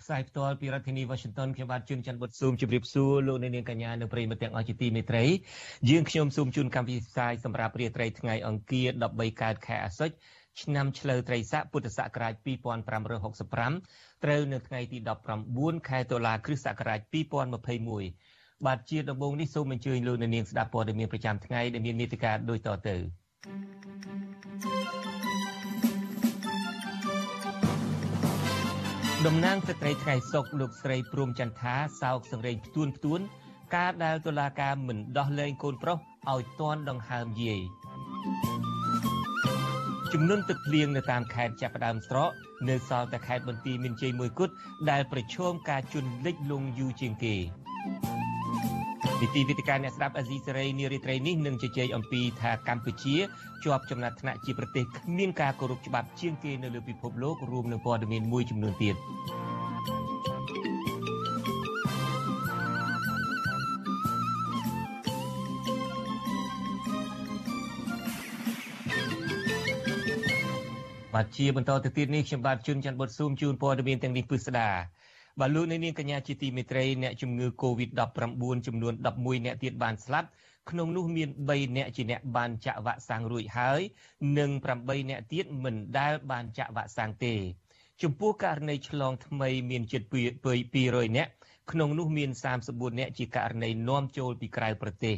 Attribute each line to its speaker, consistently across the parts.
Speaker 1: ផ្សាយផ្ទាល់ពីរដ្ឋធានី Washington ខ្ញុំបាទជួនច័ន្ទបុតស៊ូមជម្រាបសួរលោកអ្នកនាងកញ្ញានៅប្រិយមិត្តទាំងអស់ជាទីមេត្រីយើងខ្ញុំសូមជូនកម្មវិធីផ្សាយសម្រាប់រាត្រីថ្ងៃអង្គារ13កើតខែអាសត់ឆ្នាំឆ្លូវត្រីស័កពុទ្ធសករាជ2565ត្រូវនៅថ្ងៃទី19ខែតុលាគ្រិស្តសករាជ2021បាទជាដំបូងនេះសូមអញ្ជើញលោកអ្នកនាងស្ដាប់ព័ត៌មានប្រចាំថ្ងៃដែលមានមេតិការដូចតទៅ តំណាងស្ត្រីថ្ងៃសុកលោកស្រីព្រំចន្ទថាសោកសង្រេងផ្ទួនផ្ទួន ការដែលតុលាការមិនដោះលែងកូនប្រុសឲ្យទាន់ដង្ហើមយាយចំនួនទឹកភ្លៀងនៅតាមខេត្តចាប់ផ្ដើមស្រកនៅសល់តែខេត្តបន្ទាយមានជ័យមួយគត់ដែលប្រឈមការជន់លិចលង់យូរជាងគេ នីតិវិទ្យាអ្នកស្ដាប់អាស៊ីសេរីនារីត្រីនេះនឹងជជែកអំពីថាកម្ពុជាជាប់ចំណាត់ថ្នាក់ជាប្រទេសគ្មានការគោរពច្បាប់ជាងគេនៅលើពិភពលោករួមនឹងព័ត៌មានមួយចំនួនទៀតបាទជាបន្តទៅទៀតនេះខ្ញុំបាទជួនច័ន្ទបុតស៊ូមជូនព័ត៌មានទាំងនេះពិស្ដា បាទលោកនាងកញ្ញាជាទីមេត្រីអ្នកជំងឺ Covid-19 ចំនួន11អ្នកទៀតបានស្លាប់ក្នុងនោះមាន3អ្នកជាអ្នកបានចាក់វ៉ាក់សាំងរួចហើយនិង8អ្នកទៀតមិនដែលបានចាក់វ៉ាក់សាំងទេចំពោះករណីឆ្លងថ្មីមានជិត200អ្នកក្នុងនោះមាន34អ្នកជាករណីនាំចូលពីក្រៅប្រទេស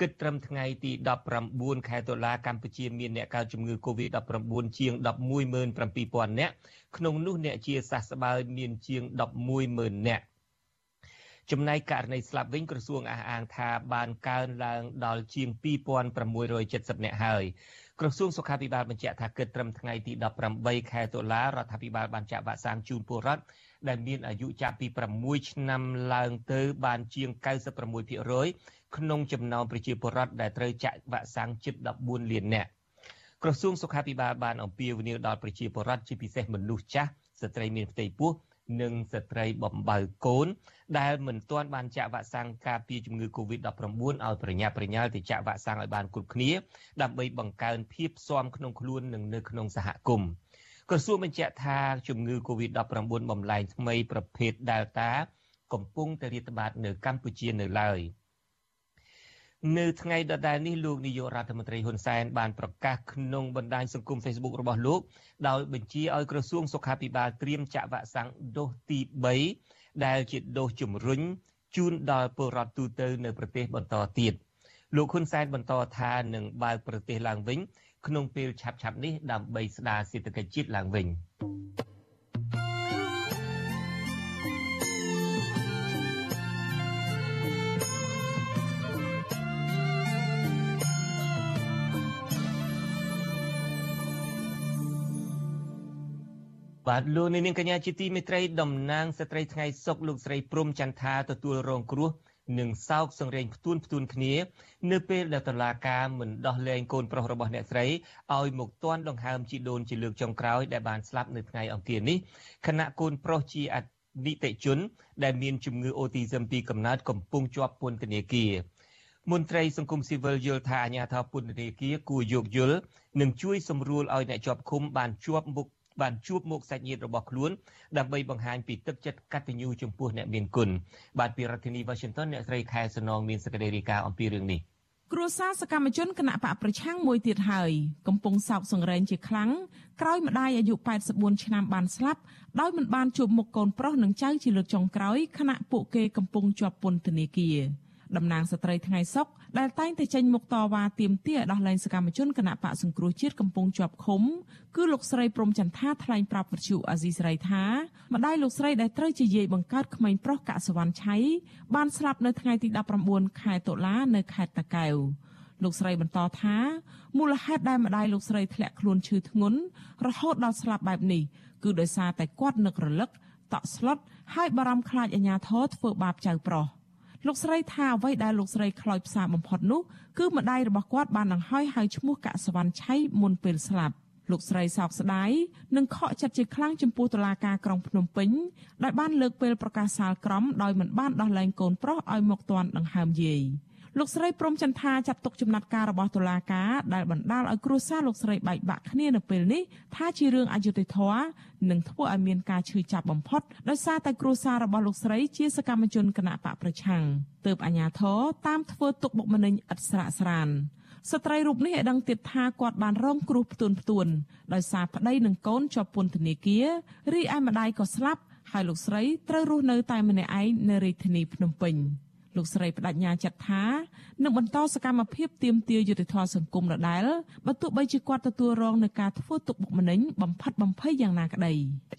Speaker 1: គិតត្រឹមថ្ងៃទី19ខែតុលាកម្ពុជាមានអ្នកកើតជំងឺ Covid-19 ជាង117,000នាក់ក្នុងនោះអ្នកជាសះស្បើយមានជាង110,000នាក់ចំណែកករណីស្លាប់វិញក្រសួងអះអាងថាបានកើនឡើងដល់ជាង2670នាក់ហើយក្រសួងសុខាភិបាលបញ្ជាក់ថាគិតត្រឹមថ្ងៃទី18ខែតុលារដ្ឋាភិបាលបានចាក់វ៉ាក់សាំងជូនពលរដ្ឋដែលមានអាយុចាប់ពី6ឆ្នាំឡើងទៅបានជាង96% ក្នុងចំណោមប្រជាពលរដ្ឋដែលត្រូវចាក់វ៉ាក់សាំងជិត14លាននាក់ក្រសួងសុខាភិបាលបានអំពាវនាវដល់ប្រជាពលរដ្ឋជាពិសេសមនុស្សចាស់ស្ត្រីមានផ្ទៃពោះនិងស្ត្រីបំបៅកូន ដែលមិនទាន់បានចាក់វ៉ាក់សាំងការពារជំងឺ Covid-19 ឲ្យប្រញាប់ប្រញាល់ទៅចាក់វ៉ាក់សាំងឲ្យបានគ្រប់គ្នាដើម្បីបង្កើនភាពស៊ាំក្នុងខ្លួននិងនៅក្នុងសហគមន៍ក្រសួងបញ្ជាក់ថាជំងឺ Covid-19 បំលែងថ្មីប្រភេទ Delta កំពុងតែរាតត្បាតនៅកម្ពុជានៅឡើយ នៅថ្ងៃដដែលនេះលោកនាយករដ្ឋមន្ត្រីហ៊ុនសែនបានប្រកាសក្នុងបណ្ដាញសង្គម Facebook របស់លោកដោយបញ្ជាឲ្យក្រសួងសុខាភិបាលត្រៀមចាក់វ៉ាក់សាំងដូសទី3ដែលជាដូសជំរុញជូនដល់ពលរដ្ឋទូទៅនៅប្រទេសបន្តទៀតលោកហ៊ុនសែនបន្តថានឹងបើកប្រទេសឡើងវិញក្នុងពេលឆាប់ៗនេះដើម្បីស្ដារសេដ្ឋកិច្ចជាតិឡើងវិញ បាទលោកនាងកញ្ញាជាទីមេត្រីតំណាងស្ត្រីថ្ងៃសុកលោកស្រីព្រំចន្ទថាទទួលរងគ្រោះនិងសោកសង្រេងផ្ទួនផ្ទួនគ្នា នៅពេលដែលតឡាការមិនដោះលែងកូនប្រុសរបស់អ្នកស្រីឲ្យមកទាន់ដង្ហើមជីដូនជាលើកចុងក្រោយដែលបានស្លាប់នៅថ្ងៃអង្គារនេះខណៈកូនប្រុសជាអនិតិជន ដែលមានជំងឺអូទីសឹមពីកំណើតកំពុងជាប់ពន្ធនាគារមន្ត្រីសង្គមស៊ីវិលយល់ថាអាញាធរពន្ធនាគារគួរយោគយល់និងជួយសម្រួលឲ្យអ្នកជាប់ឃុំបានជាប់មុខ បានជួបមុខសាច់ញាតិរបស់ខ្លួនដើម្បីបង្ហាញពីទឹកចិត្តកតញ្ញូចំពោះអ្នកមានគុណបាទពីរដ្ឋធានី Washington អ្នកស្រីខែសនងមានសេចក្តីរាយការណ៍អំពីរឿងនេះ
Speaker 2: គ្រួសារសកម្មជនគណៈបកប្រឆាំងមួយទៀតហើយកំពុងសោកសង្រេងជាខ្លាំងក្រោយម្ដាយអាយុ84ឆ្នាំបានស្លាប់ដោយមិនបានជួបមុខកូនប្រុសនិងចៅជាលើកចុងក្រោយខណៈពួកគេកំពុងជាប់ពន្ធនាគារ តំណាងស្ត្រីថ្ងៃសុកដែលតែងតែចេញមុខតវ៉ាទាមទារដោះលែងសកម្មជនគណៈបកសង្គ្រោះជាតិកំពុងជាប់ឃុំគឺលោកស្រីព្រំចន្ទថាថ្លែងប្រាប់វិទ្យុអាស៊ីសេរីថាម្ដាយលោកស្រីដែលត្រូវជាយាយបង្កើតក្មេងប្រុសកសវណ្ណឆៃបានស្លាប់នៅថ្ងៃទី19ខែតុលានៅខេត្តតាកែវលោកស្រីបន្តថាមូលហេតុដែលម្ដាយលោកស្រីធ្លាក់ខ្លួនឈឺធ្ងន់រហូតដល់ស្លាប់បែបនេះគឺដោយសារតែគាត់នឹករលឹកតក់ស្លុតហើយបារម្ភខ្លាចអាញាធរធ្វើបាបចៅប្រុស លោកស្រីថាអ្វីដែលលោកស្រីខ្លោចផ្សាបំផុតនោះគឺម្ដាយរបស់គាត់បានដង្ហោយហៅឈ្មោះកសវណ្ណឆៃមុនពេលស្លាប់លោកស្រីសោកស្ដាយនិងខកចិត្តជាខ្លាំងចំពោះតុលាការក្រុងភ្នំពេញដែលបានលើកពេលប្រកាសសាលក្រមដោយមិនបានដោះលែងកូនប្រុសឲ្យមកទាន់ដង្ហើមយាយ លោកស្រីព្រមចន្ទាចាត់ទុកចំណាត់ការរបស់តុលាការដែលបណ្ដាលឲ្យគ្រួសារលោកស្រីបែកបាក់គ្នានៅពេលនេះថាជារឿងអយុត្តិធម៌និងធ្វើឲ្យមានការឈឺចាប់បំផុតដោយសារតែគ្រួសាររបស់លោកស្រីជាសកម្មជនគណៈបកប្រឆាំងទើបអាជ្ញាធរតាមធ្វើទុកបុកម្នេញឥតស្រាកស្រានស្ត្រីរូបនេះឲ្យដឹងទៀតថាគាត់បានរងគ្រោះផ្ទួនផ្ទួនដោយសារប្តីនិងកូនជាប់ពន្ធនាគាររីឯម្ដាយក៏ស្លាប់ហើយលោកស្រីត្រូវរស់នៅតែម្នាក់ឯងនៅរាជធានីភ្នំពេញ។ លោកស្រីបដញ្ញាចិត្តថានឹងបន្តសកម្មភាពទាមទារយុត្តិធម៌សង្គមដដែលបើទោះបីជាគាត់ទទួលរងនឹងការធ្វើទុកបុកម្នេញបំផិតបំភ័យយ៉ាងណាក្តី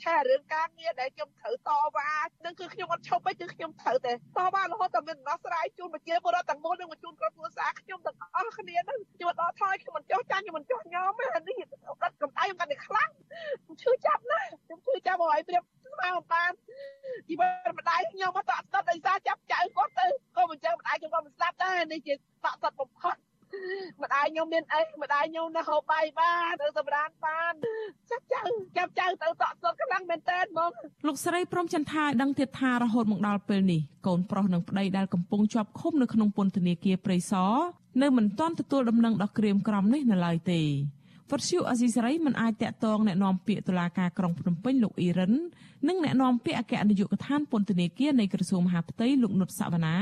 Speaker 3: ថារឿងការងារដែលខ្ញុំត្រូវតវ៉ានឹងគឺខ្ញុំអត់ឈប់ទេគឺខ្ញុំត្រូវតែតវ៉ារហូតតែមានដំណោះស្រាយជូនប្រជាពលរដ្ឋទាំងមូលនិងជូនក្រុមគ្រួសារខ្ញុំទាំងអស់គ្នានឹងខ្ញុំអត់ថយខ្ញុំមិនចោះចាញ់ខ្ញុំមិនចោះញោមទេនេះអត់កំដៅខ្ញុំកាន់តែខ្លាំងខ្ញុំឈឺចាប់ណាស់ខ្ញុំឈឺចាប់ឲ្យប្រៀប ស្មើបានជីវិតម្ដាយខ្ញុំអត់តក់ស្ទត់ដោយសារចាប់ចៅគាត់ទៅក៏មិនចឹងម្ដាយខ្ញុំក៏មិនស្ដាប់ដែរនេះជាតក់ស្ទត់បំផុតម្ដាយខ្ញុំមានអីម្ដាយខ្ញុំនៅហូបបាយបានទៅសម្រានបានចាប់ចៅចាប់ចៅទៅតក់ស្ទត់ខ្លាំងមែនតើហ្មង
Speaker 2: លោកស្រីព្រមចន្ទាឲ្យដឹងទៀតថារហូតមកដល់ពេលនេះកូនប្រុសនិងប្តីដែលកំពុងជាប់ឃុំនៅក្នុងពន្ធនាគារព្រៃសរនៅមិនទាន់ទទួលដំណឹងដល់ក្រៀមក្រំនេះនៅឡើយទេ វត្តឈូអេស៊ីសរ៉ៃមិនអាចតាក់ទងแนะនាំពាក្យតុលាការក្រុងភ្នំពេញលោកអ៊ីរិននិងแนะនាំពាក្យអគ្គនាយកដ្ឋានពន្ធនាគារនៃក្រសួងមហាផ្ទៃលោកនុតសវណ្ណា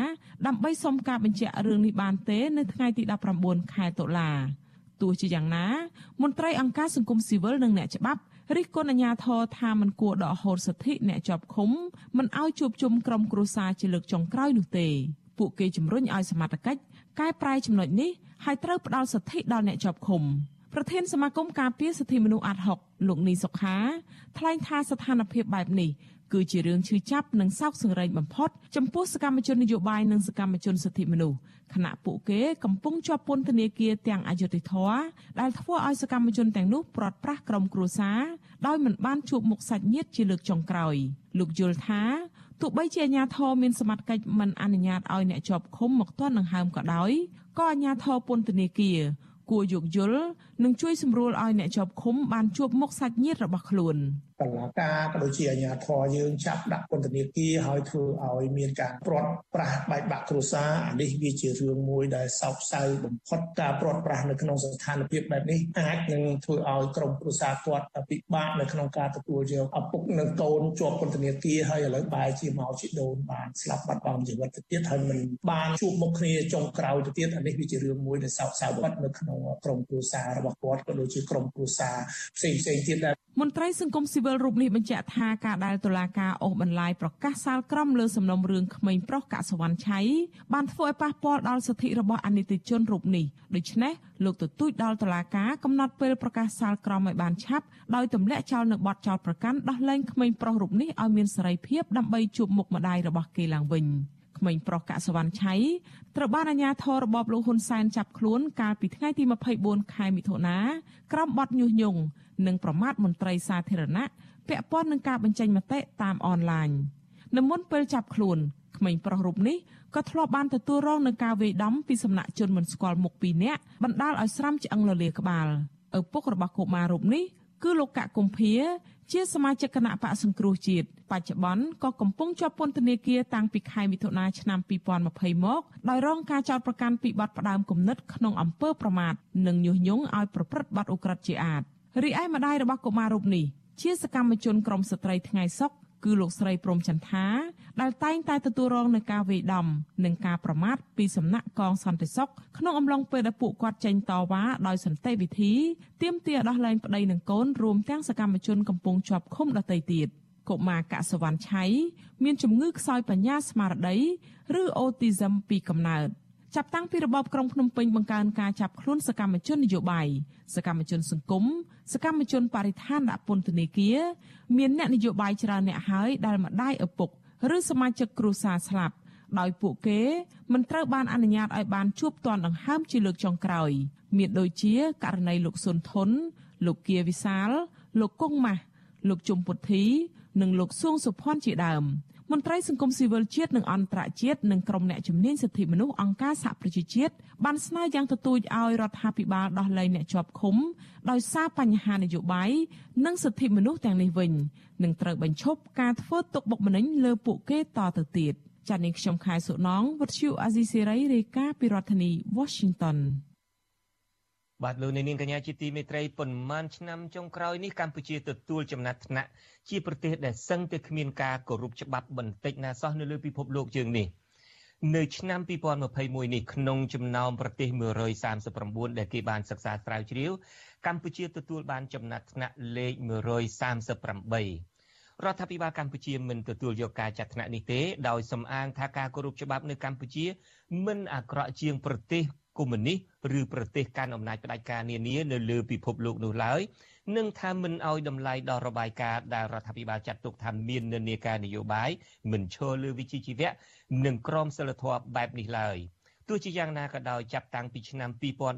Speaker 2: ដើម្បីសុំការបញ្ជាក់រឿងនេះបានទេនៅថ្ងៃទី19ខែតុលាទោះជាយ៉ាងណា មន្ត្រីអង្គការសង្គមស៊ីវិលនិងអ្នកច្បាប់រិះគន់អាជ្ញាធរថាមិនគួរដកហូតសិទ្ធិអ្នកជាប់ឃុំមិនឲ្យជួបជុំក្រុមគ្រួសារជាលើកចុងក្រោយនោះទេពួកគេជំរុញឲ្យសមត្ថកិច្ចកែប្រែចំណុចនេះហើយត្រូវផ្ដល់សិទ្ធិដល់អ្នកជាប់ឃុំ។ ប្រធានសមាគមការពារសិទ្ធិមនុស្សអាត់ហុកលោកនីសុខាថ្លែងថាស្ថានភាពបែបនេះគឺជារឿងឈឺចាប់និងសោកសង្រេងបំផុតចំពោះសកម្មជននយោបាយនិងសកម្មជនសិទ្ធិមនុស្សខណៈពួកគេកំពុងជាប់ពន្ធនាគារទាំងអយុធធរដែលធ្វើឲ្យសកម្មជនទាំងនោះព្រាត់ប្រាសក្រុមគ្រួសារដោយមិនបានជួបមុខសាច់ញាតិជាលើកចុងក្រោយលោកយល់ថាទោះបីជាអាជ្ញាធរមានសមត្ថកិច្ចមិនអនុញ្ញាតឲ្យអ្នកជាប់ឃុំមកទាន់ដង្ហើមក៏ដោយក៏អាជ្ញាធរពន្ធនាគារគួរយោគយល់និងជួយសម្រួលឲ្យអ្នកជាប់ឃុំបានជួបមុខសាច់ញាតិរបស់ខ្លួន។
Speaker 4: តឡាការក៏ដូចជាអាជ្ញាធរយើងចាប់ដាក់ពន្ធនាគារហើយធ្វើឲ្យមានការព្រាត់ប្រាសបែកបាក់គ្រួសារអានេះវាជារឿងមួយដែលសោកសៅបំផុតការព្រាត់ប្រាសនៅក្នុងស្ថានភាពបែបនេះអាចនឹងធ្វើឲ្យក្រុមគ្រួសារគាត់ពិបាកនៅក្នុងការទទួលយកឪពុកនិងកូនជាប់ពន្ធនាគារហើយឥឡូវបែរជាមកជាដូនបានស្លាប់បាត់បង់ជីវិតទៅទៀតហើយមិនបានជួបមុខគ្នាចុងក្រោយទៅទៀតអានេះវាជារឿងមួយដែលសោកសៅបំផុតនៅក្នុងក្រុមគ្រួសាររបស់គាត់ក៏ដូចជាក្រុមគ្រួសារផ្សេងផ្សេងទៀតដែរ
Speaker 2: មន្ត្រីសង្គមស៊ីវិលរូបនេះបញ្ជាក់ថាការដែលតុលាការអូសបន្លាយប្រកាសសាលក្រមលើសំណុំរឿងក្មេងប្រុសកសវណ្ណឆៃបានធ្វើឲ្យប៉ះពាល់ដល់សិទ្ធិរបស់អនិច្ចជនរូបនេះដូច្នេះលោកទទូចដល់តុលាការកំណត់ពេលប្រកាសសាលក្រមឲ្យបានឆាប់ដោយទម្លាក់ចោលនៅបទចោលប្រកាន់ដោះលែងក្មេងប្រុសរូបនេះឲ្យមានសេរីភាពដើម្បីជួបមុខម្ដាយរបស់គេឡើងវិញ ក្មេងប្រុសកសវណ្ណឆៃត្រូវបានអាជ្ញាធររបបលោកហ៊ុនសែនចាប់ខ្លួនកាលពីថ្ងៃទី24ខែមិថុនាក្រោមបទញុះញង់និងប្រមាថមន្ត្រីសាធារណៈពាក់ព័ន្ធនឹងការបញ្ចេញមតិតាមអនឡាញនៅមុនពេលចាប់ខ្លួនក្មេងប្រុសរូបនេះក៏ធ្លាប់បានទទួលរងនឹងការវាយដំពីសំណាក់ជនមិនស្គាល់មុខពីរនាក់បណ្ដាលឲ្យស្រាំឆ្អឹងលលាក្បាលឪពុករបស់កុមាររូបនេះគឺលោកកកគុម្ភា ជាសមាជិកគណៈបកសង្គ្រោះជាតិបច្ចុប្បន្នក៏កំពុងជាប់ពន្ធនាគារតាំងពីខែមិថុនាឆ្នាំ2020មកដោយរងការចោទប្រកាន់ពីបទផ្ដាំគំនិតក្នុងអំពើប្រមាថនិងញុះញង់ឲ្យប្រព្រឹត្តបទឧក្រិដ្ឋជាអាតរីឯម្ដាយរបស់កុមាររូបនេះជាសកម្មជនក្រមស្ត្រីថ្ងៃសុក គឺលោកស្រីព្រំចន្ទថាដែលតែងតែទទួលរងនឹងការវាយដំនិងការប្រមាថពីសំណាក់កងសន្តិសុខក្នុងអំឡុងពេលដែលពួកគាត់ចេញតវ៉ាដោយសន្តិវិធីទាមទារដោះលែងប្តីនិងកូនរួមទាំងសកម្មជនកំពុងជាប់ឃុំដទៃទៀតកុមារកសវណ្ណឆៃមានជំងឺខ្សោយបញ្ញាស្មារតីឬអូទីសឹមពីកំណើត ចាប់តាំងពីរបបក្រុងភ្នំពេញបង្កើនការចាប់ខ្លួនសកម្មជននយោបាយសកម្មជនសង្គមសកម្មជនបរិស្ថានដាក់ពន្ធនាគារមានអ្នកនយោបាយច្រើនអ្នកហើយដែលម្ដាយឪពុកឬសមាជិកគ្រួសារស្លាប់ដោយពួកគេមិនត្រូវបានអនុញ្ញាតឲ្យបានជួបទាន់ដង្ហើមជាលើកចុងក្រោយ មានដូចជាករណីលោកសុនធុនលោកគៀវិសាល លោកគង់ម៉ាស់លោកជុំពុទ្ធី និងលោកសួងសុភ័ណ្ឌជាដើម មន្ត្រីសង្គមស៊ីវិលជាតិនិងអន្តរជាតិនិងក្រុមអ្នកជំនាញសិទ្ធិមនុស្សអង្គការសហប្រជាជាតិបានស្នើយ៉ាងទទូចឲ្យរដ្ឋាភិបាលដោះលែងអ្នកជាប់ឃុំដោយសារបញ្ហានយោបាយនិងសិទ្ធិមនុស្សទាំងនេះវិញនិងត្រូវបញ្ឈប់ការធ្វើទុកបុកម្នេញលើពួកគេតទៅទៀតចា៎នាងខ្ញុំខែសុណងវុទ្ធុអាស៊ីសេរីរាយការណ៍ពីរដ្ឋធានី Washington
Speaker 1: បាទលោកនាងកញ្ញាជាទីមេត្រីប៉ុន្មានឆ្នាំចុងក្រោយនេះកម្ពុជាទទួលចំណាត់ថ្នាក់ជាប្រទេសដែលសឹងតែគ្មានការគោរពច្បាប់បន្តិចណាសោះនៅលើពិភពលោកយើងនេះនៅឆ្នាំ2021នេះក្នុងចំណោមប្រទេស139ដែលគេបានសិក្សាស្រាវជ្រាវកម្ពុជាទទួលបានចំណាត់ថ្នាក់លេខ138រដ្ឋាភិបាលកម្ពុជាមិនទទួលយកការចាត់ថ្នាក់នេះទេដោយសំអាងថាការគោរពច្បាប់នៅកម្ពុជា មិនអាក្រក់ជាងប្រទេស កុម្មុយនីសឬប្រទេសកាន់អំណាចផ្ដាច់ការនានានៅលើពិភពលោកនោះឡើយនិងថាមិនអោយតម្លៃដល់របាយការណ៍ដែលរដ្ឋាភិបាលចាត់ទុកថាមាននិន្នាការនយោបាយមិនឈរលើវិជ្ជាជីវៈនិងក្រមសីលធម៌បែបនេះឡើយទោះជាយ៉ាងណាក៏ដោយចាប់តាំងពីឆ្នាំ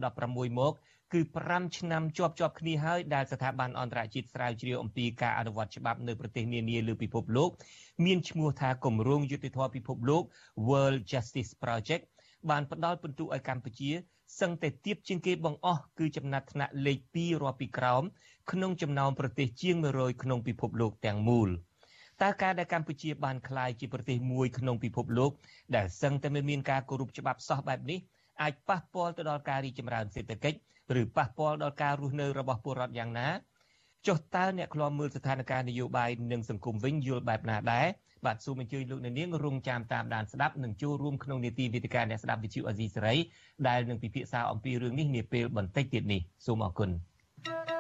Speaker 1: 2016មកគឺ5ឆ្នាំជាប់ជាប់គ្នាហើយដែលស្ថាប័នអន្តរជាតិស្រាវជ្រាវអំពីការអនុវត្តច្បាប់នៅប្រទេសនានាលើពិភពលោក មានឈ្មោះថាគម្រោងយុតិធធម៌ពិភពលោក World Justice Project បានផ្ដល់ពិន្ទុឲ្យកម្ពុជាសឹងតែទៀបជាងគេបង្អស់គឺចំណាត់ថ្នាក់លេខ2រាប់ពីក្រោមក្នុងចំណោមប្រទេសជាង100ក្នុងពិភពលោកទាំងមូលតើការដែលកម្ពុជាបានក្លាយជាប្រទេសមួយក្នុងពិភពលោកដែលសឹងតែមិនមានការគោរពច្បាប់សោះបែបនេះអាចប៉ះពាល់ទៅដល់ការរីកចម្រើនសេដ្ឋកិច្ចឬប៉ះពាល់ដល់ការរស់នៅរបស់ពលរដ្ឋយ៉ាងណា ចុះតើអ្នកខ្លាំមើលស្ថានភាពនយោបាយនិងសង្គមវិញយល់បែបណាដែរបាទសូមអញ្ជើញលោកអ្នកនាងរងចាំតាមដានស្ដាប់និងចូលរួមក្នុងនីតិវិទ្យាអ្នកស្ដាប់វិទ្យុអេស៊ីសេរីដែលនឹងពិភាក្សាអំពីរឿងនេះនាពេលបន្តិចទៀតនេះសូមអរគុណ thank you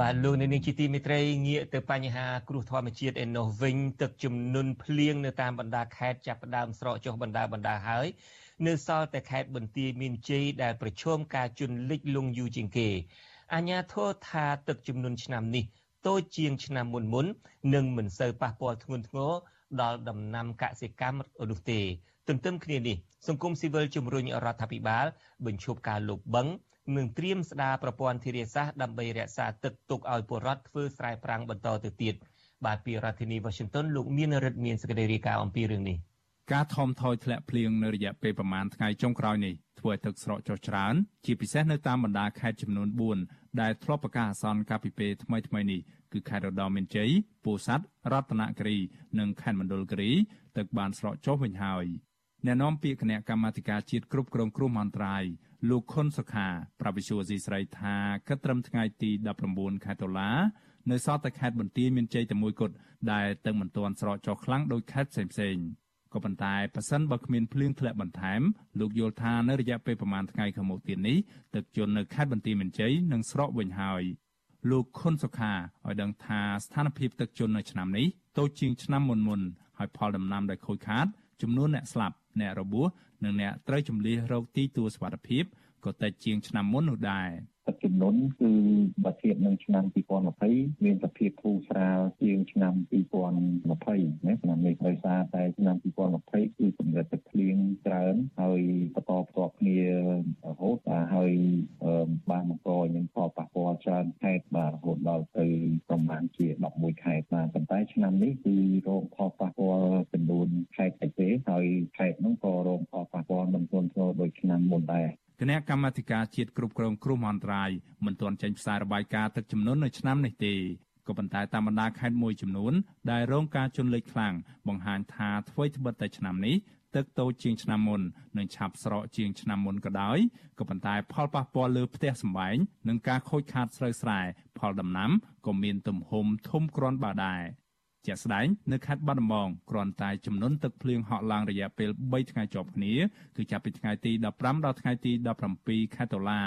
Speaker 1: បាទលោកនៅនាងជាទីមេត្រីងាកទៅបញ្ហាគ្រោះធម្មជាតិឯនោះវិញទឹកជំនន់ភ្លៀងនៅតាមបណ្ដាខេត្តចាប់ផ្ដើមស្រកចុះបណ្ដាបណ្ដាហើយនៅសល់តែខេត្តបន្ទាយមានជ័យដែលប្រឈមការជន់លិចលង់យូរជាងគេអាជ្ញាធរថាទឹកជំនន់ឆ្នាំនេះតូចជាងឆ្នាំមុនមុននិងមិនសូវប៉ះពាល់ធ្ងន់ធ្ងរដល់ដំណាំកសិកម្មនោះទេ ទន្ទឹមគ្នានេះសង្គមស៊ីវិលជំរុញរដ្ឋាភិបាលបញ្ឈប់ការលុបបង្ក និងត្រៀមស្ដារប្រព័ន្ធធារាសាស្ត្រដើម្បីរក្សាទឹកទុកឲ្យពលរដ្ឋធ្វើស្រែប្រាំងបន្តទៅទៀតបាទពីរដ្ឋធានី Washington លោកមានរិទ្ធមានសេចក្តីរាយការណ៍អំពីរឿងនេះ
Speaker 5: ការថមថយធ្លាក់ភ្លៀងនៅរយៈពេលប្រមាណថ្ងៃចុងក្រោយនេះធ្វើឲ្យទឹកស្រកចុះច្រើន ជាពិសេសនៅតាមបណ្ដាខេត្តចំនួន4ដែលធ្លាប់ប្រកាសអាសន្នកាលពីពេលថ្មីៗនេះគឺខេត្តរតនមានជ័យពោធិ៍សាត់រតនគិរី និងខេត្តមណ្ឌលគិរីទឹកបានស្រកចុះវិញហើយ អ្នកនាំពាក្យគណៈកម្មាធិការជាតិគ្រប់គ្រងគ្រោះមហន្តរាយលោកខុនសុខាប្រវិសុវស៊ីស្រីថាគិតត្រឹមថ្ងៃទី19ខែតុលានៅសតតែខេត្តបន្ទាយមានជ័យតែមួយគត់ដែលទឹកមិនទាន់ស្រកចុះខ្លាំងដោយខេត្តផ្សេងៗក៏ប៉ុន្តែប៉ះសិនបើគ្មានភ្លៀងធ្លាក់បន្ថែមលោកយល់ថានៅរយៈពេលប្រមាណថ្ងៃខាងមុខទៀតនេះទឹកជន់នៅខេត្តបន្ទាយមានជ័យនឹងស្រកវិញហើយលោកខុនសុខាឲ្យដឹងថាស្ថានភាពទឹកជន់នៅឆ្នាំនេះតូចជាងឆ្នាំមុនមុនហើយផលដំណាំដែលខូចខាតចំនួនអ្នកស្លាប់ អ្នករបួសនិងអ្នកត្រូវជំនះរោគទីទួលសុវត្ថិភាពក៏តិចជាងឆ្នាំមុននោះដែរ
Speaker 6: ទឹកជំនន់គឺបើធៀបនឹងឆ្នាំ2020មានសភាពធូរស្រាលជាងឆ្នាំ2020ណាឆ្នាំនេះដោយសារតែឆ្នាំ2020គឺកម្រិតទឹកភ្លៀងច្រើនហើយបន្តផ្ទាប់គ្នារហូតបាទហើយបានបង្កនឹងផលប៉ះពាល់ច្រើនខេត្តបាទរហូតដល់ទៅប្រមាណជា11ខេត្តបាទប៉ុន្តែឆ្នាំនេះគឺរងផលប៉ះពាល់ចំនួនខេត្តតិចទេហើយខេត្តនោះក៏រងផលប៉ះពាល់មិនធ្ងន់ធ្ងរដូចឆ្នាំមុនដែរ
Speaker 5: គណៈកម្មាធិការជាតិគ្រប់គ្រងគ្រោះមហន្តរាយមិនទាន់ចេញផ្សាយរបាយការណ៍ទឹកជំនន់នៅឆ្នាំនេះទេក៏ប៉ុន្តែតាមបណ្ដាខេត្តមួយចំនួនដែលរងការជន់លិចខ្លាំងបង្ហាញថាអ្វីត្បិតតែឆ្នាំនេះទឹកតូចជាងឆ្នាំមុននិងឆាប់ស្រកជាងឆ្នាំមុនក៏ដោយក៏ប៉ុន្តែផលប៉ះពាល់លើផ្ទះសម្បែងនិងការខូចខាតស្រូវស្រែផលដំណាំក៏មានទំហំធំគ្រាន់បើដែរ ជាក់ស្ដែងនៅខេត្តបាត់ដំបងគ្រាន់តែចំនួនទឹកភ្លៀងហក់ឡើងរយៈពេល3ថ្ងៃជាប់គ្នាគឺចាប់ពីថ្ងៃទី15ដល់ថ្ងៃទី17ខែតុលា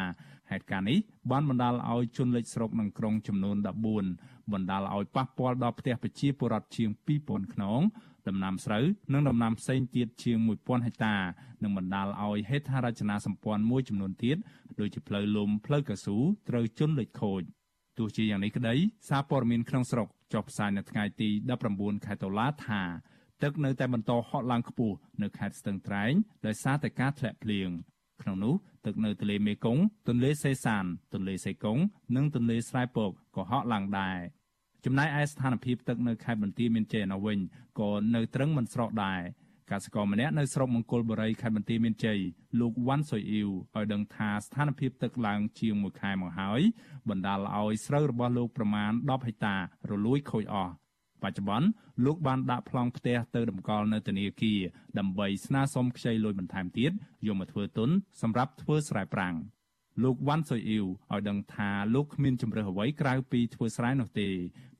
Speaker 5: ហេតុការណ៍នេះបានបណ្ដាលឲ្យជនលិចស្រុកក្នុងក្រុងចំនួន14បណ្ដាលឲ្យប៉ះពាល់ដល់ផ្ទះប្រជាពលរដ្ឋជាង2000ខ្នងដំណាំស្រូវនិងដំណាំផ្សេងទៀតជាង1000ហិកតានិងបណ្ដាលឲ្យហេដ្ឋារចនាសម្ព័ន្ធមួយចំនួនទៀតដូចជាផ្លូវលំផ្លូវកស៊ូត្រូវជន់លិចខូចទោះជាយ៉ាងនេះក្តីសារព័ត៌មានក្នុងស្រុក ចុះផ្សាយនៅថ្ងៃទី19ខែតុលាថាទទឹកនៅតែបន្តហក់ឡើងខ្ពស់នៅខេត្តស្ទឹងត្រែងដោយសារតែការធ្លាក់ភ្លៀងក្នុងនោះទឹកនៅទន្លេមេគង្គទន្លេសេសាន ទន្លេសេកុងនិងទន្លេស្រែពកក៏ហក់ឡើងដែរចំណែកឯស្ថានភាពទឹកនៅខេត្តបន្ទាយមានជ័យនៅវិញក៏នៅត្រឹងមិនស្រកដែរ កសិករម្នាក់នៅស្រុកមង្គលបុរីខេត្តបន្ទាយមានជ័យលោកវ៉ាន់សុយអ៊ីវឲ្យដឹងថាស្ថានភាពទឹកឡើងជាង1ខែមកហើយបណ្ដាលឲ្យស្រូវរបស់លោកប្រមាណ10ហិកតារលួយខូចអស់បច្ចុប្បន្នលោកបានដាក់ប្លង់ផ្ទះទៅតម្កល់នៅធនាគារដើម្បីស្នើសុំខ្ចីលុយបន្ថែមទៀតយកមកធ្វើទុនសម្រាប់ធ្វើស្រែប្រាំង លោកវ៉ាន់សុយអ៊ីវឲ្យដឹងថាលោកគ្មានជំរើសអ្វីក្រៅពីធ្វើស្រែនោះទេ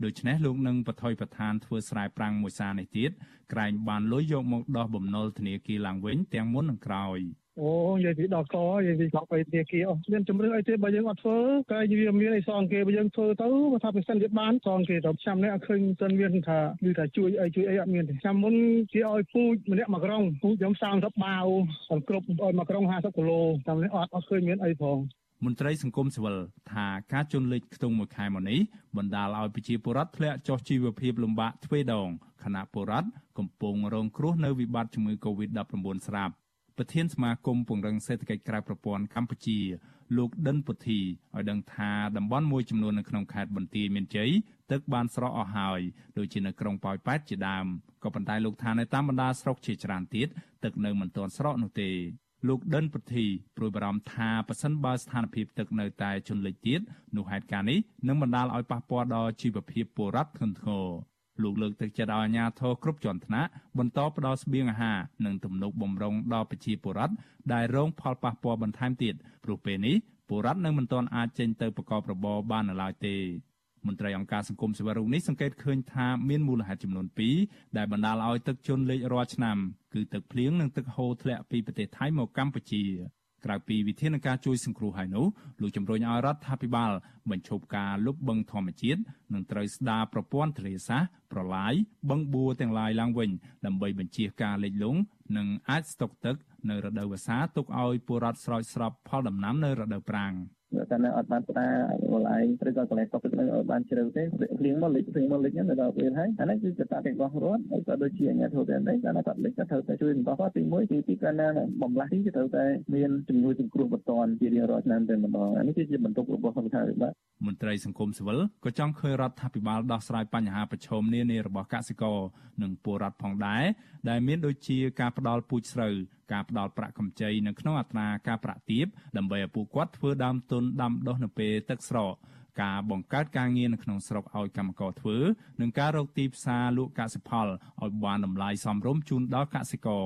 Speaker 5: ដូច្នេះលោកនឹងបថុយប្រឋានធ្វើស្រែប្រាំងមួយសារនេះទៀតក្រែងបានលុយយកមកដោះបំណុលធនាគារឡើងវិញទាំងមុននិងក្រោយ
Speaker 7: អូនិយាយពីដល់កនិយាយពីស្លាប់ទៅធនាគារអស់មានជំរឿអីទេបើយើងអត់ធ្វើក៏វាមានអីសងគេបើយើងធ្វើទៅថាប្រសិនជាបានសងគេទៅឆ្នាំនេះអត់ឃើញសិនមានថាគឺថាជួយអីជួយអីអត់មានទេឆ្នាំមុនគេឲ្យពូចម្នាក់មួយក្រុងពូខ្ញុំ30បាវសម្គ្រប់ឲ្យមួយក្រុង50គីឡូឆ្នាំនេះអត់អត់ឃើញមានអីផង
Speaker 5: មន្ត្រីសង្គមស៊ីវិលថាការជន់លិចខ្ទង់មួយខែមកនេះបណ្ដាលឲ្យប្រជាពលរដ្ឋធ្លាក់ចុះជីវភាពលំបាកទ្វេដងខណៈពលរដ្ឋកំពុងរងគ្រោះនៅវិបត្តិជំងឺ Covid-19 ស្រាប់ ប្រធានសមាគមពង្រឹងសេដ្ឋកិច្ចក្រៅប្រព័ន្ធកម្ពុជាលោកដិនពុទ្ធីឲ្យដឹងថាតំបន់មួយចំនួននៅក្នុងខេត្តបន្ទាយមានជ័យទឹកបានស្រកអស់ហើយដូចជានៅក្រុងប៉ោយប៉ែតជាដើមក៏ប៉ុន្តែលោកថានៅតាមបណ្ដាស្រុកជាច្រើនទៀតទឹកនៅមិនទាន់ស្រកនោះទេលោកដិនពុទ្ធីព្រួយបារម្ភថាប៉ះសិនបើស្ថានភាពទឹកនៅតែជន់លិចទៀតនោះហេតុការណ៍នេះនឹងបណ្ដាលឲ្យប៉ះពាល់ដល់ជីវភាពពលរដ្ឋធ្ងន់ធ្ងរ លោកលើកទឹកចិត្តឲ្យអាជ្ញាធរគ្រប់ជាន់ថ្នាក់បន្តផ្ដល់ស្បៀងអាហារនិងទំនុកបំរុងដល់ប្រជាពលរដ្ឋដែលរងផលប៉ះពាល់បន្ថែមទៀតព្រោះពេលនេះពលរដ្ឋនៅមិនទាន់អាចចេញទៅប្រកបរបរបាននៅឡើយទេមន្ត្រីអង្គការសង្គមស៊ីវិលរូបនេះសង្កេតឃើញថាមានមូលហេតុចំនួន2ដែលបណ្ដាលឲ្យទឹកជន់លិចរាល់ឆ្នាំគឺទឹកភ្លៀងនិងទឹកហូរធ្លាក់ពីប្រទេសថៃមកកម្ពុជា ក្រៅពីវិធានការជួយសង្គ្រោះហើយនោះលោកជំរុញឲ្យរដ្ឋាភិបាលបញ្ឈប់ការលុបបង្ខំធម្មជាតិនិងត្រូវស្ដារប្រព័ន្ធធារាសាស្ត្រប្រឡាយបឹងបួរទាំងឡាយឡើងវិញដើម្បីបញ្ជៀសការលិចលង់និងអាចស្តុកទឹកនៅរដូវវស្សាទុកឲ្យពលរដ្ឋស្រោចស្រពផលដំណាំនៅរដូវប្រាំង។
Speaker 6: តែនៅអត់បានផ្ដាវល់ឯងឬក៏កន្លែងកប់ទឹកនៅអត់បានជ្រៅទេភ្លៀងមកលិចភ្លៀងមកលិចនៅដល់ពេលហើយអានេះគឺកត្តាទាំងរបស់រដ្ឋហើយក៏ដូចជាអាជ្ញាធរទាំងនេះគាត់គាត់លិចក៏ត្រូវតែជួយបន្តគាត់ទី1ទី2គាត់ណាបំលាស់ទីគឺត្រូវតែមានជំនួយសង្គ្រោះបន្ទាន់ជារៀងរាល់ឆ្នាំតែម្ដងអានេះគឺជាបន្ទុករបស់រដ្ឋាភិបាល
Speaker 5: មន្ត្រីសង្គមស៊ីវិលក៏ចង់ឃើញរដ្ឋាភិបាលដោះស្រាយបញ្ហាប្រឈមនានារបស់កសិករនិងពលរដ្ឋផងដែរដែលមានដូចជាការផ្ដាល់ពូជស្រូវការផ្ដល់ប្រាក់កម្ចីនៅក្នុងអត្រាការប្រាក់ទាបដើម្បីឲ្យពួកគាត់ធ្វើដើមទុនដាំដុះនៅពេលទឹកស្រកការបង្កើតការងារនៅក្នុងស្រុកឲ្យកម្មករធ្វើនិងការរកទីផ្សារលក់កសិផលឲ្យបានតម្លៃសមរម្យជូនដល់កសិករ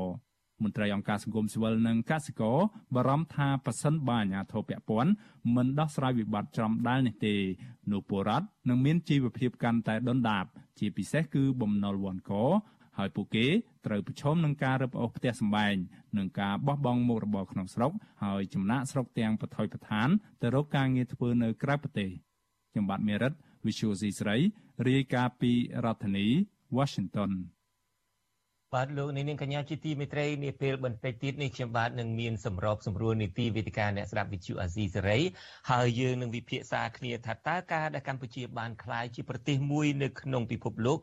Speaker 5: មន្ត្រីអង្គការសង្គមស៊ីវិលនិងកសិករបារម្ភថាប៉ះសិនបើអាជ្ញាធរពាក់ព័ន្ធមិនដោះស្រាយវិបត្តិចំដែលនេះទេនោះពលរដ្ឋនឹងមានជីវភាពកាន់តែដុនដាបជាពិសេសគឺបំណុលវ័នក ហើយពួកគេត្រូវប្រឈមនឹងការរឹបអូសផ្ទះសម្បែងនិងការបោះបង់មុខរបរក្នុងស្រុកហើយចំណាក់ស្រុកទាំងបថុយប្រឋានទៅរកការងារធ្វើនៅក្រៅប្រទេសខ្ញុំបាទមេរិត Visual C ស្រីរាយការណ៍ពីរដ្ឋធានី Washington
Speaker 1: បាទលោកនាងកញ្ញាជាទីមេត្រីនាពេលបន្តិចទៀតនេះខ្ញុំបាទនឹងមានសម្របសម្រួលនីតិវេទិកាអ្នកស្ដាប់វិទ្យុអាស៊ីសេរីហើយយើងនឹងវិភាគសាគ្នាថាតើការដែលកម្ពុជាបានក្លាយជាប្រទេសមួយនៅក្នុងពិភពលោក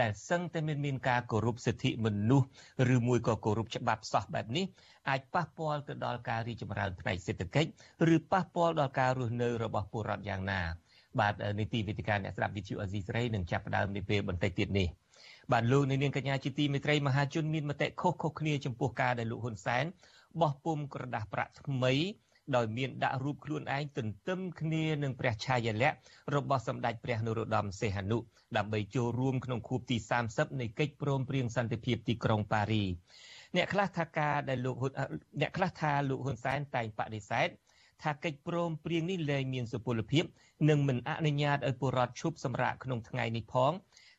Speaker 1: ដែលសឹងតែមានមានការគោរពសិទ្ធិមនុស្សឬមួយក៏គោរពច្បាប់សោះបែបនេះអាចប៉ះពាល់ទៅដល់ការរីកចម្រើនផ្នែកសេដ្ឋកិច្ចឬប៉ះពាល់ដល់ការរស់នៅរបស់ពលរដ្ឋយ៉ាងណាបាទនីតិវិទ្យាអ្នកស្ដាប់វិទ្យុអេស៊ីស្រីនឹងចាប់ផ្ដើមនាពេលបន្តិចទៀតនេះបាទលោកនាងកញ្ញាជាទីមេត្រីមហាជនមានមតិខុសៗគ្នាចំពោះការដែលលោកហ៊ុនសែនបោះពុំក្រដាស់ប្រាក់ថ្មី ដោយមានដាក់រូបខ្លួនឯងទន្ទឹមគ្នានឹងព្រះឆាយាល័ក្ខណ៍របស់សម្ដេចព្រះនរោត្តមសីហនុដើម្បីចូលរួមក្នុងខួបទី30នៃកិច្ចព្រមព្រៀងសន្តិភាពទីក្រុងប៉ារីអ្នកខ្លះថាការដែលលោកហ៊ុនអ្នកខ្លះថាលោកហ៊ុនសែនតែងបដិសេធថាកិច្ចព្រមព្រៀងនេះលែងមានសុពលភាពនិងមិនអនុញ្ញាតឲ្យពលរដ្ឋឈប់សម្រាកក្នុងថ្ងៃនេះផង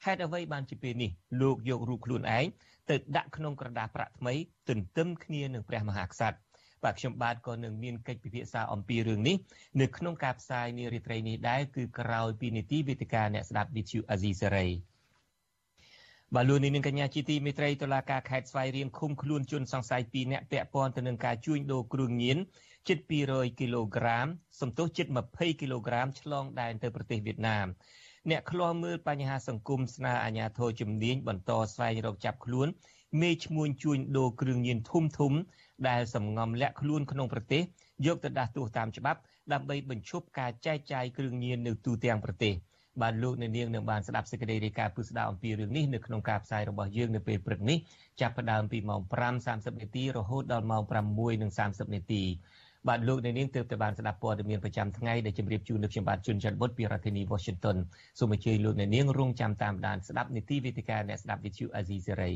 Speaker 1: ហេតុអ្វីបានជាពេលនេះលោកយករូបខ្លួនឯងទៅដាក់ក្នុងក្រដាសប្រាក់ថ្មីទន្ទឹមគ្នានឹងព្រះមហាក្សត្រ បាទខ្ញុំបាទក៏នឹងមានកិច្ចពិភាក្សាអំពីរឿងនេះនៅក្នុងការផ្សាយនារីត្រីនេះដែរគឺក្រោយពីនីតិវេទិកាអ្នកស្ដាប់ VTV Azizi Serai បាទលោកនាងកញ្ញាជាទីមេត្រីតុលាការខេត្តស្វាយរៀងឃុំខ្លួនជនសង្ស័យ2នាក់ពាក់ព័ន្ធទៅនឹងការជួញដូរគ្រឿងញៀនជិត200គីឡូក្រាមសំទុះជិត20គីឡូក្រាមឆ្លងដែនទៅប្រទេសវៀតណាមអ្នកឃ្លាំមើលបញ្ហាសង្គមស្នើអាជ្ញាធរជំនាញបន្តស្វែងរកចាប់ខ្លួនមេឈ្មួញជួញដូរគ្រឿងញៀនធំធំ ដែលសំងំលាក់ខ្លួនក្នុងប្រទេសយកទៅដាស់តួតាមច្បាប់ដើម្បីបញ្ឈប់ការចែកចាយគ្រឿងញៀននៅទូទាំងប្រទេសបានលោកនៅនាងនឹងបានស្ដាប់សេចក្តីរាយការណ៍ពុស្ដាអំពីរឿងនេះនៅក្នុងការផ្សាយរបស់យើងនៅពេលព្រឹកនេះចាប់ផ្ដើមពីម៉ោង5:30នាទីរហូតដល់ម៉ោង6:30នាទីបាទលោកនៅនាងទើបតែបានស្ដាប់ព័ត៌មានប្រចាំថ្ងៃដែលជម្រាបជូននៅខ្ញុំបាទជួនច័ន្ទបុតពីរដ្ឋធានី Washington សូមអញ្ជើញលោកនៅនាងរងចាំតាមដានស្ដាប់នីតិវេទិកាអ្នកស្ដាប់ Vithu Azizi Serai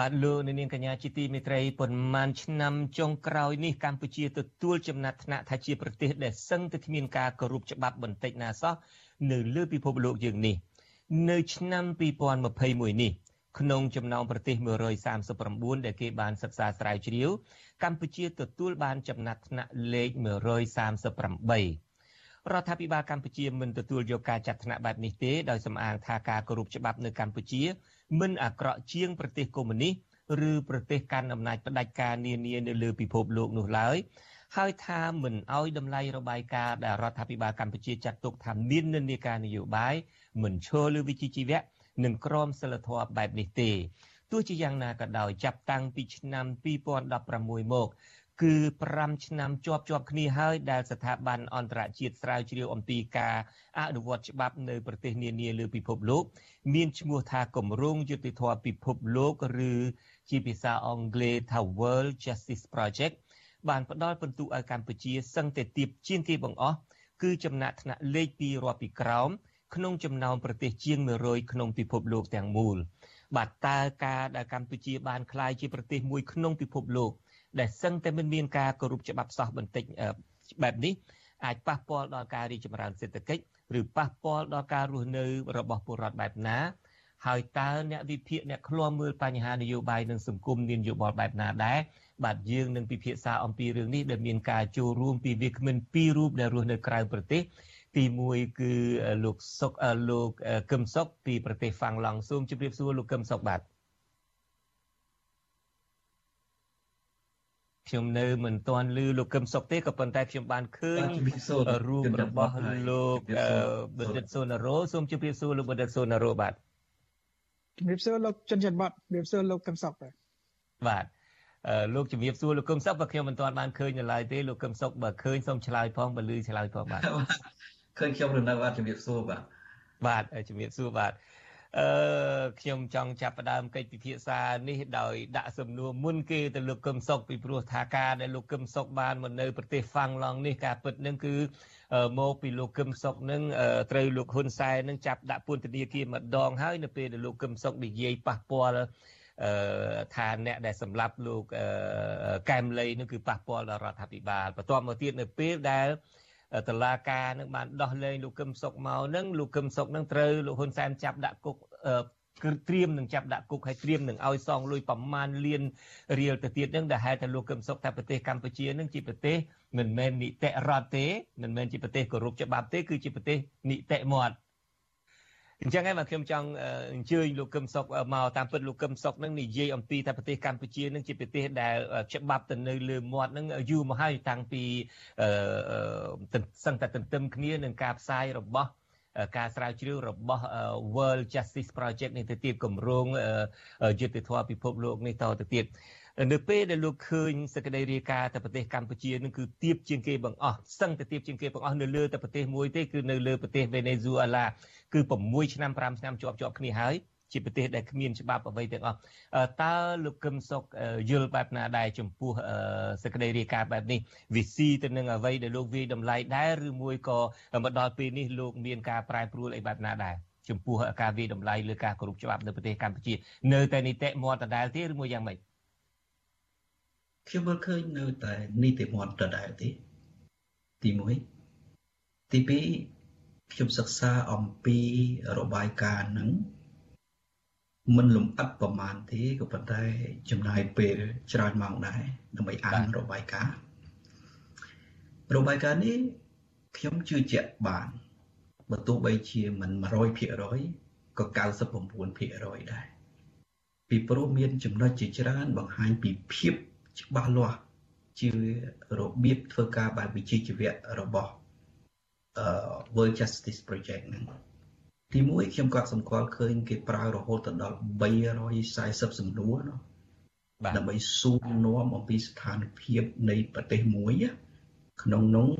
Speaker 1: បាទលោកនាងកញ្ញាជាទីមេត្រីប៉ុន្មានឆ្នាំចុងក្រោយនេះកម្ពុជាទទួលចំណាត់ថ្នាក់ថាជាប្រទេសដែលសឹងតែគ្មានការគោរពច្បាប់បន្តិចណាសោះនៅលើពិភពលោកយើងនេះ នៅឆ្នាំ2021នេះក្នុងចំណោមប្រទេស139ដែលគេបានសិក្សាស្រាវជ្រាវកម្ពុជាទទួលបានចំណាត់ថ្នាក់លេខ138រដ្ឋាភិបាលកម្ពុជាមិនទទួលយកការចាត់ថ្នាក់បែបនេះទេដោយសំអាងថាការគោរពច្បាប់នៅកម្ពុជា មិនអាក្រក់ជាងប្រទេសកុម្មុយនីសឬប្រទេសកាន់អំណាចផ្ដាច់ការនានានៅលើពិភពលោកនោះឡើយហើយថាមិនអោយតម្លៃរបាយការណ៍ដែលរដ្ឋាភិបាលកម្ពុជាចាត់ទុកថាមាននិន្នាការនយោបាយមិនឈរលើវិជ្ជាជីវៈនិងក្រមសីលធម៌បែបនេះទេទោះជាយ៉ាងណាក៏ដោយចាប់តាំងពីឆ្នាំ2016មក គឺ5ឆ្នាំជាប់ជាប់គ្នាហើយដែលស្ថាប័នអន្តរជាតិស្រាវជ្រាវអំពីការអនុវត្តច្បាប់នៅប្រទេសនានាលើពិភពលោក មានឈ្មោះថាគម្រោងយុតិធធម៌ពិភពលោកឬជាភាសាអង់គ្លេសថា World Justice Project បានផ្ដល់ពិន្ទុឲ្យកម្ពុជាសឹងតែទៀបជាងគេបង្អស់គឺចំណាក់ថ្នាក់លេខ2រាប់ពីក្រោមក្នុងចំណោមប្រទេសជាង100ក្នុងពិភពលោកទាំងមូលបាទតើការដែលកម្ពុជាបានក្លាយជាប្រទេសមួយក្នុងពិភពលោក ដែលសឹងតែមិនមានការគោរពច្បាប់សោះបន្តិចបែបនេះអាចប៉ះពាល់ដល់ការរីកចម្រើនសេដ្ឋកិច្ចឬប៉ះពាល់ដល់ការរស់នៅរបស់ពលរដ្ឋបែបណាហើយតើអ្នកវិភាគអ្នកឃ្លាំមើលបញ្ហានយោបាយនិងសង្គមមានយោបល់បែបណាដែរបាទយើងនឹងពិភាក្សាអំពីរឿងនេះដែលមានការចូលរួមពីវាគ្មិនពីររូបដែលរស់នៅក្រៅប្រទេសទី1គឺលោកសុកលោកកឹមសុកពីប្រទេសហ្វាំងឡង់សូមជម្រាបសួរលោកកឹមសុកបាទ ខ្ញុំនៅមិនទាន់ឮលោកកឹមសុខទេក៏ប៉ុន្តែខ្ញុំបានឃើញរូបរបស់លោកបណ្ឌិតសូណារ៉ូសូមជម្រាបសួរលោកបណ្ឌិតសូណារ៉ូបាទ
Speaker 8: ជម្រាបសួរលោកចិនច័ន្ទបតជម្រាបសួរលោកកឹមសុខបាទ
Speaker 1: បាទលោកជំរាបសួរលោកកឹមសុខបើខ្ញុំមិនទាន់បានឃើញនៅឡើយទេលោកកឹមសុខបើឃើញសូមឆ្លើយផងបើឮឆ្លើយផងបាទ
Speaker 9: ឃើញខ្ញុំរនៅបាទជំរាបសួរបាទ
Speaker 1: បាទជំរាបសួរបាទ អឺខ្ញុំចង់ចាប់ផ្ដើមកិច្ចពិភាក្សានេះដោយដាក់សំណួរមុនគេទៅលោកកឹមសុខពីព្រោះថាការដែលលោកកឹមសុខបានមកនៅប្រទេសហ្វាំងឡង់នេះការពិតនឹងគឺមកពីលោកកឹមសុខនឹងត្រូវលោកហ៊ុនសែននឹងចាប់ដាក់ពន្ធនាគារម្ដងហើយនៅពេលដែលលោកកឹមសុខនិយាយប៉ះពាល់អឺថាអ្នកដែលសម្លាប់លោកកែមលីនោះគឺប៉ះពាល់ដល់រដ្ឋាភិបាលបន្ទាប់មកទៀតនៅពេលដែល តឡាការនឹងបានដោះលែងលោកកឹមសុខមកនឹងលោកកឹមសុខនឹងត្រូវលោកហ៊ុនសែនចាប់ដាក់គុកគឺត្រៀមនឹងចាប់ដាក់គុកហើយត្រៀមនឹងឲ្យសងលុយប្រមាណលានរៀលទៅទៀតនឹងដែលហេតុថាលោកកឹមសុខថាប្រទេសកម្ពុជានឹងជាប្រទេសមិនមែននីតិរដ្ឋទេមិនមែនជាប្រទេសគោរពច្បាប់ទេគឺជាប្រទេសនីតិមាត់ អញ្ចឹងហើយបាទខ្ញុំចង់អញ្ជើញលោកកឹមសុខមកតាមពិតលោកកឹមសុខនឹងនិយាយអំពីថាប្រទេសកម្ពុជានឹងជាប្រទេសដែលច្បាប់ទៅនៅលើមាត់នឹងយូរមកហើយតាំងពីសឹងតែទន្ទឹមគ្នានឹងការផ្សាយរបស់ការស្រាវជ្រាវរបស់ World Justice Project នេះទៅទៀតគម្រោងយុត្តិធម៌ពិភពលោកនេះតទៅទៀត នៅពេលដែលលោកឃើញសក្តីរាយការណ៍ទៅប្រទេសកម្ពុជានឹងគឺទៀបជាងគេបង្អស់សឹងតែទៀបជាងគេបង្អស់នៅលើតែប្រទេសមួយទេគឺនៅលើប្រទេសវេណេស៊ុយអេឡាគឺ6ឆ្នាំ5ឆ្នាំជាប់ជាប់គ្នាហើយជាប្រទេសដែលគ្មានច្បាប់អ្វីទាំងអស់តើលោកកឹមសុខយល់បែបណាដែរចំពោះសក្តីរាយការណ៍បែបនេះវិស៊ីទៅនឹងអ្វីដែលលោកវាយតម្លៃដែរឬមួយក៏មកដល់ពេលនេះលោកមានការប្រែប្រួលអីបែបណាដែរចំពោះការវិតម្លៃលើការគោរពច្បាប់នៅប្រទេសកម្ពុជា នៅតែនីតិមាត់ដដែលទេឬមួយយ៉ាងម៉េច
Speaker 9: ខ្ញុំមើលឃើញនៅតែនីតិមាត់ដដែលទេទី1ទី2ខ្ញុំសិក្សាអំពីរបាយការណ៍ហ្នឹងមិនលំអិតប្រមាណទេក៏ប៉ុន្តែចំណាយពេលច្រើនម៉ោងដែរដើម្បីអានរបាយការណ៍របាយការណ៍នេះខ្ញុំជឿជាក់បានបើទោះបីជាមិន100%ក៏99%ដែរពីព្រោះមានចំណុចជាច្រើនបង្ហាញពីភាព ច្បាស់លាស់ជារបៀបធ្វើការបែបវិជ្ជាជីវៈរបស់អឺ World Justice Project ហ្នឹងទីមួយខ្ញុំក៏សម្គាល់ឃើញគេប្រើរហូតដល់340សំណួរនោះដើម្បីសួរនាំអំពីស្ថានភាពនៃប្រទេសមួយក្នុងនោះ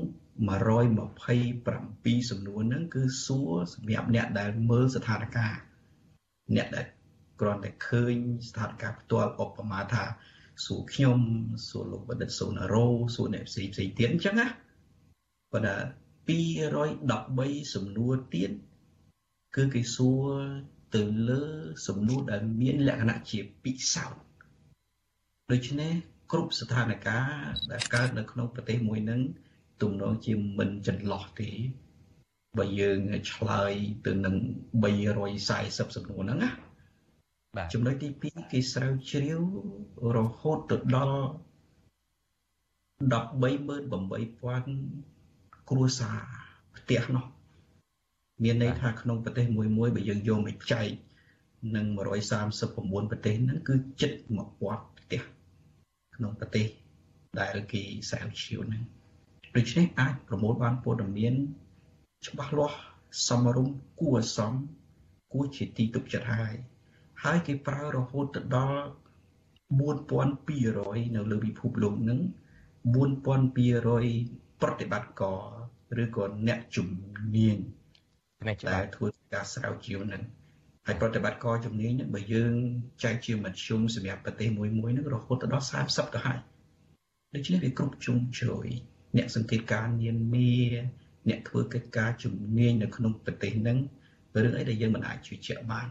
Speaker 9: 127សំណួរហ្នឹងគឺសួរសម្រាប់អ្នកដែលមើលស្ថានភាពអ្នកដែលគ្រាន់តែឃើញស្ថានភាពផ្ទាល់ឧបមាថា សួរខ្ញុំសួរលោកបណ្ឌិតសូណារ៉ូសួរអ្នកផ្សេងផ្សេងទៀតអញ្ចឹងណាប៉ុន្តែ213សំណួរទៀតគឺគេសួរទៅលើសំណួរដែលមានលក្ខណៈជាពិសោធន៍ដូច្នេះគ្រប់ស្ថានភាពដែលកើតនៅក្នុងប្រទេសមួយហ្នឹងទំនងជាមិនចន្លោះទេបើយើងឆ្លើយទៅនឹង340សំណួរហ្នឹងណាបាទ ចំណុចទី2គេស្រាវជ្រាវរហូតទៅដល់138,000គ្រួសារផ្ទះនោះមានន័យថាក្នុងប្រទេសមួយមួយបើយើងយកមកចែកនឹង139ប្រទេសហ្នឹងគឺជិត1000ផ្ទះក្នុងប្រទេសដែលគេស្រាវជ្រាវហ្នឹងដូច្នេះអាចប្រមូលបានព័ត៌មាន ច្បាស់លាស់សមរម្យគួរសមគួរជាទីទុកចិត្តហើយ ហើយគេប្រើរហូតទៅដល់4200នៅលើពិភពលោកហ្នឹង4200ប្រតិបត្តិការឬក៏អ្នកជំនាញដែលធ្វើការស្រាវជ្រាវហ្នឹងហើយប្រតិបត្តិការជំនាញហ្នឹងបើយើងចែកជាមធ្យមសម្រាប់ប្រទេសមួយមួយហ្នឹងរហូតដល់30ទៅហើយដូច្នេះវាគ្រប់ជ្រុងជ្រោយអ្នកសង្កេតការណ៍នានាអ្នកធ្វើកិច្ចការជំនាញនៅក្នុងប្រទេសហ្នឹងរឿងអីដែលយើងមិនអាចជឿជាក់បាន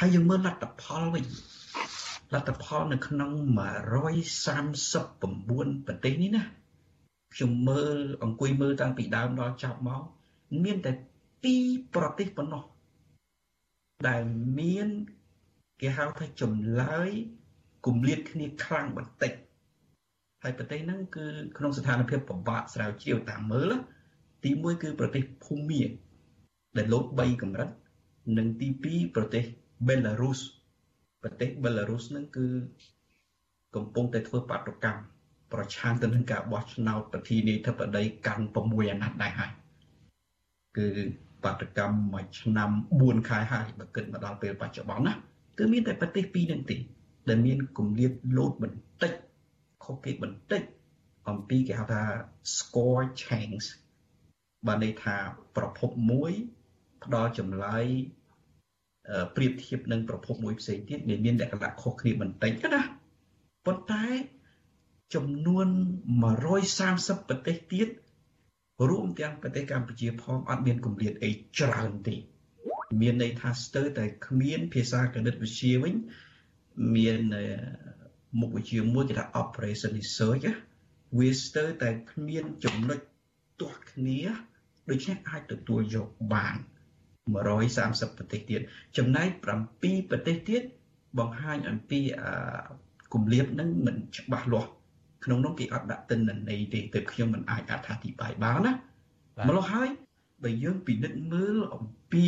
Speaker 9: ហើយយើងមើលលទ្ធផលវិញលទ្ធផលនៅក្នុង139ប្រទេសនេះណាខ្ញុំមើលអង្គុយមើលតាំងពីដើមដល់ចប់មកមានតែ2ប្រទេសប៉ុណ្ណោះដែលមានគេហៅថាចម្លើយគម្លាតគ្នាខ្លាំងបន្តិចហើយប្រទេសហ្នឹងគឺក្នុងស្ថានភាពពិបាកស្រាវជ្រាវតាមមើលទី1គឺប្រទេសភូមាដែលលោត3កម្រិត និងទី2ប្រទេស បេឡារុសប្រទេសបេឡារុសហ្នឹងគឺកំពុងតែធ្វើបាតុកម្មប្រឆាំងទៅនឹងការបោះឆ្នោតប្រធានាធិបតីកាន់6អាណត្តិដែរហើយគឺបាតកម្មមួយឆ្នាំ4ខែហើយបើគិតមកដល់ពេលបច្ចុប្បន្នណាគឺមានតែប្រទេសពីរនឹងទេដែលមានគម្លាតលោតបន្តិចខុសគេបន្តិចអំពីគេហៅថា score change បានន័យថាប្រភពមួយផ្ដល់ចម្លើយ ប្រៀបធៀបនឹងប្រភពមួយផ្សេងទៀតវាមានលក្ខណៈខុសគ្នាបន្តិចណាប៉ុន្តែចំនួន130ប្រទេសទៀតរួមទាំងប្រទេសកម្ពុជាផងអត់មានគម្លាតអីច្រើនទេមានន័យថាស្ទើរតែគ្មានភាសាគណិតវិទ្យាវិញមានមុខវិជ្ជាមួយគេថា operation research វាស្ទើរតែគ្មានចំណុចទាស់គ្នាដូច្នេះអាចទទួលយកបាន 130ប្រទេសទៀតចំណែក7ប្រទេសទៀតបង្ហាញអំពីគម្លាតនឹងមិនច្បាស់លាស់ក្នុងនោះគេអត់ដាក់ទិន្នន័យទេទើបខ្ញុំមិនអាចអត្ថាធិប្បាយបានណាម្ល៉េះហើយបើយើងពិនិត្យមើលអំពី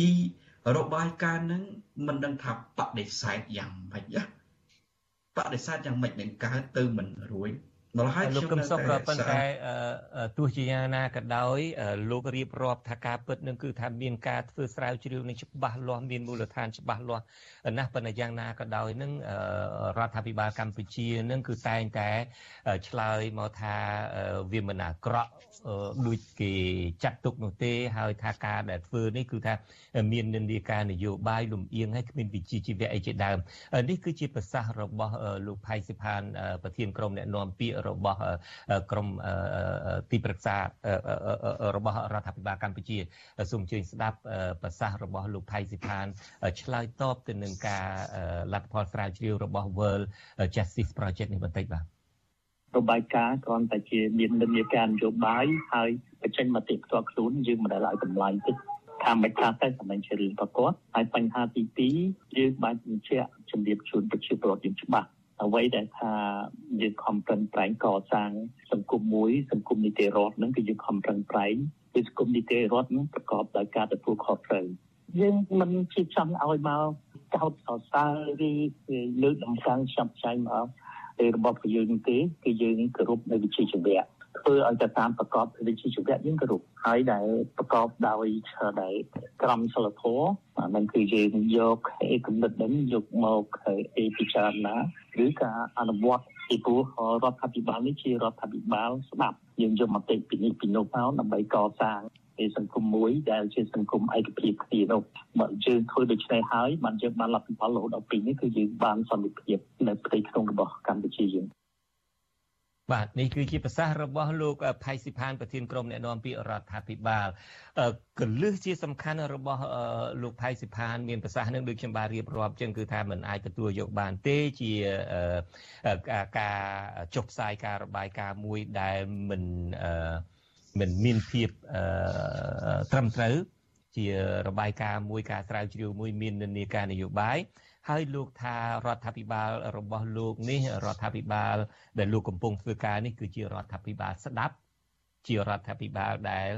Speaker 9: របាយការណ៍ហ្នឹងមិនដឹងថាបដិសេធយ៉ាងម៉េចណាបដិសេធយ៉ាងម៉េចនឹងកើតទៅមិនរួច
Speaker 1: ម្ល៉េះហើយលោកកឹមសុខប៉ុន្តែទោះជាយ៉ាងណាក៏ដោយលោករៀបរាប់ថាការពិតនឹងគឺថាមានការធ្វើស្រាវជ្រាវនឹងច្បាស់លាស់មានមូលដ្ឋានច្បាស់លាស់ណាស់ប៉ុន្តែយ៉ាងណាក៏ដោយនឹងរដ្ឋាភិបាលកម្ពុជានឹងគឺតែងតែឆ្លើយមកថាវាមិនអាក្រក់ដូចគេចាត់ទុកនោះទេហើយថាការដែលធ្វើនេះគឺថាមាននិន្នាការនយោបាយលំអៀងហើយគ្មានវិជ្ជាជីវៈអីជាដើមនេះគឺជាប្រសាសន៍របស់លោកផៃសិផានប្រធានក្រុមអ្នកណែនាំពាក្យរបស់ក្រមទីប្រឹក្សារបស់រដ្ឋាភិបាលកម្ពុជាសូមអញ្ជើញស្ដាប់ប្រសាសន៍របស់លោកថៃសិផានឆ្លើយតបទៅនឹងការលទ្ធផលស្រាវជ្រាវរបស់ World Justice Project នេះបន្តិចបាទ
Speaker 10: របាយការណ៍គ្រាន់តែជាមាននិន្នាការនយោបាយហើយបញ្ចេញមតិផ្ទាល់ខ្លួនយើងមិនដែលឲ្យតម្លៃទេថាមិនថាតែសម្ដែងជារឿងប្រកបហើយបញ្ហាទី2យើងបានបញ្ជាក់ជំរាបជូនប្រជាពលរដ្ឋយើងច្បាស់ អ្វីដែលថាយើងខំប្រឹងប្រែងកសាងសង្គមមួយសង្គមនីតិរដ្ឋហ្នឹងគឺយើងខំប្រឹងប្រែងគឺសង្គមនីតិរដ្ឋហ្នឹងប្រកបដោយការទទួលខុសត្រូវយើងមិនជាចង់ឲ្យមកកោតសរសើរឬលើកដំកើងចាប់ចៃមករបស់យើងទេគឺយើងគោរពនៅវិជ្ជាជីវៈធ្វើឲ្យទៅតាមប្រកបវិជ្ជាជីវៈយើងគោរពហើយដែលប្រកបដោយដែលក្រមសីលធម៌ มันគឺយើងយកឯកគំនិតនេះយកមកឯពិចារណាឬការអនុវត្តពីព្រោះរដ្ឋាភិបាលនេះជារដ្ឋាភិបាលស្ដាប់យើងយកមតិពីនេះពីនោះមកដើម្បីកសាងឯសង្គមមួយដែលជាសង្គមឯកភាពគ្នានោះមកយើងធ្វើដូច្នេះហើយបានយើងបានលទ្ធផលរហូតដល់ពេលនេះគឺយើងបានសន្តិភាពនៅផ្ទៃក្នុងរបស់កម្ពុជាយើង
Speaker 1: បាទនេះគឺជាប្រសាសន៍របស់លោកផៃស៊ីផានប្រធានក្រុមអ្នកណែនាំពាក្យរដ្ឋាភិបាលកលឹះជាសំខាន់របស់លោកផៃស៊ីផានមានប្រសាសន៍នឹងដូចខ្ញុំបានរៀបរាប់ចឹងគឺថាมันអាចទទួលយកបានទេជាការចុះផ្សាយការរបាយការណ៍មួយដែលមិនមិនមានភាពត្រឹមត្រូវជារបាយការណ៍មួយការស្រាវជ្រាវមួយមាននិន្នាការនយោបាយ ហើយលោកថារដ្ឋាភិបាលរបស់លោកនេះរដ្ឋាភិបាលដែលលោកកំពុងធ្វើការនេះគឺជារដ្ឋាភិបាលស្ដាប់ ជារដ្ឋាភិបាលដែល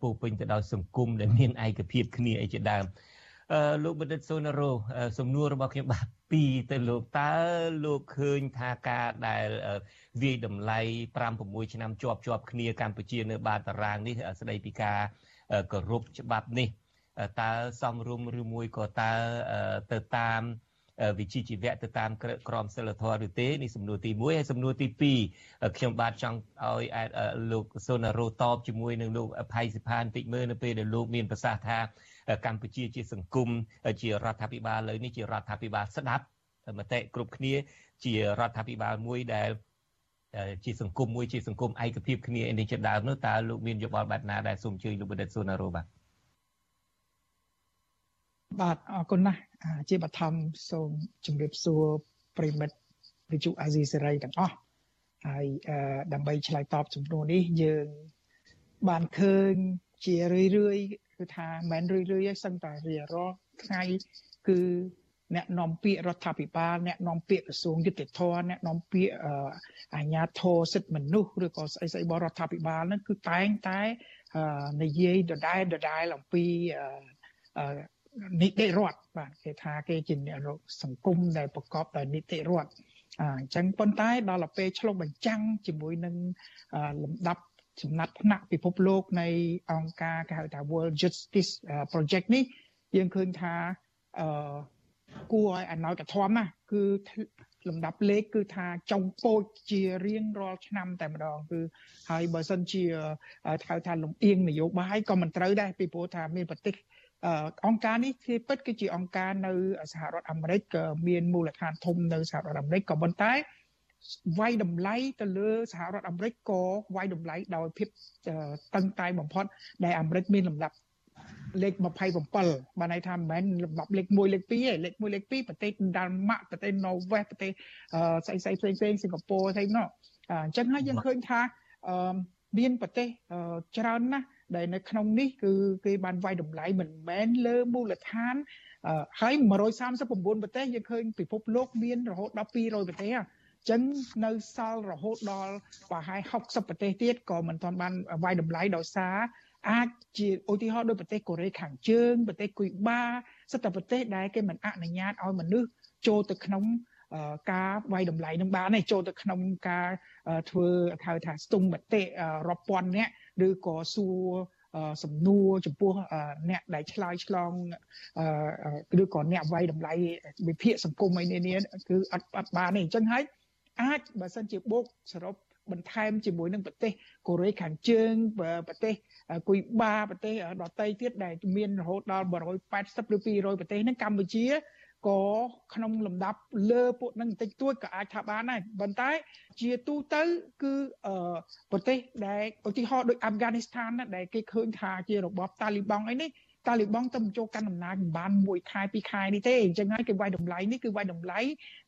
Speaker 1: ពោពេញទៅដោយសង្គមដែលមានឯកភាពគ្នាអីជាដើមអឺលោកបណ្ឌិតសូណារ៉ូសំណួររបស់ខ្ញុំបាទពីរទៅលោកតើលោកឃើញថាការដែលវាយតម្លៃ5 6ឆ្នាំជាប់ជាប់គ្នាកម្ពុជានៅបាតតារាងនេះស្ដីពីការគោរពច្បាប់នេះ តើសំរុំឬមួយក៏តើទៅតាមវិជ្ជាជីវៈទៅតាមក្រមសិលធម៌ឬទេនេះសំណួរទី1ហើយសំណួរទី2ខ្ញុំបាទចង់ឲ្យលោកសូណារ៉ូតបជាមួយនឹងលោកផៃសិផានតិចមើលនៅពេលដែលលោកមានប្រសាសន៍ថាកម្ពុជាជាសង្គមជារដ្ឋាភិបាលលើនេះជារដ្ឋាភិបាលស្ដាប់មតិគ្រប់គ្នា ជារដ្ឋាភិបាលមួយដែលជាសង្គមមួយជាសង្គមឯកភាពគ្នានេះជាដើមនោះតើលោកមានយោបល់បែបណាដែលសូមជួយលោកបណ្ឌិតសូណារ៉ូបាទ
Speaker 8: បាទអរគុណណាស់ជាបឋមសូមជម្រាបសួរប្រិមិត្តវិទ្យុអាស៊ីសេរីទាំងអស់ហើយដើម្បីឆ្លើយតបចំនួននេះយើងបានឃើញជារឿយរឿយគឺថាមិនរឿយរឿយឯងសឹងតែរៀរាល់ថ្ងៃគឺអ្នកនាំពាក្យរដ្ឋាភិបាលអ្នកនាំពាក្យក្រសួងយុតិធធអ្នកនាំពាក្យអាជ្ញាធរសិទ្ធិមនុស្សឬក៏ស្អីស្អីបរដ្ឋាភិបាលហ្នឹងគឺតែងតែនិយាយដដែលដដែលអំពី នីតិរដ្ឋបាទគេថាគេជាសង្គមដែលប្រកបដោយនីតិរដ្ឋអញ្ចឹងប៉ុន្តែដល់ទៅពេលឆ្លុះបញ្ចាំងជាមួយនឹងលំដាប់ចំណាត់ថ្នាក់ពិភពលោកនៃអង្គការគេហៅថា World Justice Project នេះយើងឃើញថាអឺគួរឲ្យអណោចធមណាគឺលំដាប់លេខគឺថាចុងពោចជារៀងរាល់ឆ្នាំតែម្ដងគឺហើយបើសិនជាហៅថាលំអៀងនយោបាយក៏មិនត្រូវដែរពីព្រោះថាមានប្រទេស អង្គការនេះគឺពិតគឺជាអង្គការនៅសហរដ្ឋអាមេរិកក៏មានមូលដ្ឋានធំនៅសហរដ្ឋអាមេរិកក៏ប៉ុន្តែវាយតម្លៃទៅលើសហរដ្ឋអាមេរិកក៏វាយតម្លៃដោយភាពតឹងតែងបំផុតដែលអាមេរិកមានលំដាប់លេខ27បានន័យថាមិនមែនលំដាប់លេខ1លេខ2ទេលេខ1លេខ2ប្រទេសដាល់ម៉ាក់ប្រទេសណូវេសប្រទេសស្អីស្អីផ្សេងផ្សេងសិង្ហបុរីផ្សេងនោះអញ្ចឹងហើយយើងឃើញថាមានប្រទេសច្រើនណាស់ ដែលនៅក្នុងនេះគឺគេបានវាយតម្លៃមិនមែនលើមូលដ្ឋានហើយ139ប្រទេសយើងឃើញពិភពលោកមានរហូតដល់200ប្រទេសអញ្ចឹងនៅសល់រហូតដល់ប្រហែល60ប្រទេសទៀតក៏មិនទាន់បានវាយតម្លៃដោយសារអាចជាឧទាហរណ៍ដូចប្រទេសកូរ៉េខាងជើងប្រទេសគុយបាសិតតែប្រទេសដែលគេមិនអនុញ្ញាតឲ្យមនុស្សចូលទៅក្នុងការវាយតម្លៃនឹងបានទេចូលទៅក្នុងការធ្វើហៅថាស្ទង់មតិរាប់ពាន់នាក់ ឬក៏សួរសំណួរចំពោះអ្នកដែលឆ្លើយឆ្លងឬក៏អ្នកវាយតម្លៃវិភាគសង្គមអីនេះគឺអត់អត់បានទេអញ្ចឹងហើយអាចបើសិនជាបូកសរុបបន្ថែមជាមួយនឹងប្រទេសកូរ៉េខាងជើងប្រទេសគុយបាប្រទេសដទៃទៀតដែលមានរហូតដល់180ឬ200ប្រទេសហ្នឹងកម្ពុជា ក៏ក្នុងលំដាប់លើពួកនឹងបន្តិចតួចក៏អាចថាបានដែរប៉ុន្តែ ជាទូទៅគឺប្រទេសដែលឧទាហរណ៍ដូចអាហ្វហ្គានីស្ថានដែលគេឃើញថាជារបបតាលីបង់អីនេះតាលីបង់ទៅចូលកាន់អំណាចមិនបានមួយខែពីរខែនេះទេអញ្ចឹងហើយគេវាយតម្លៃនេះគឺវាយតម្លៃ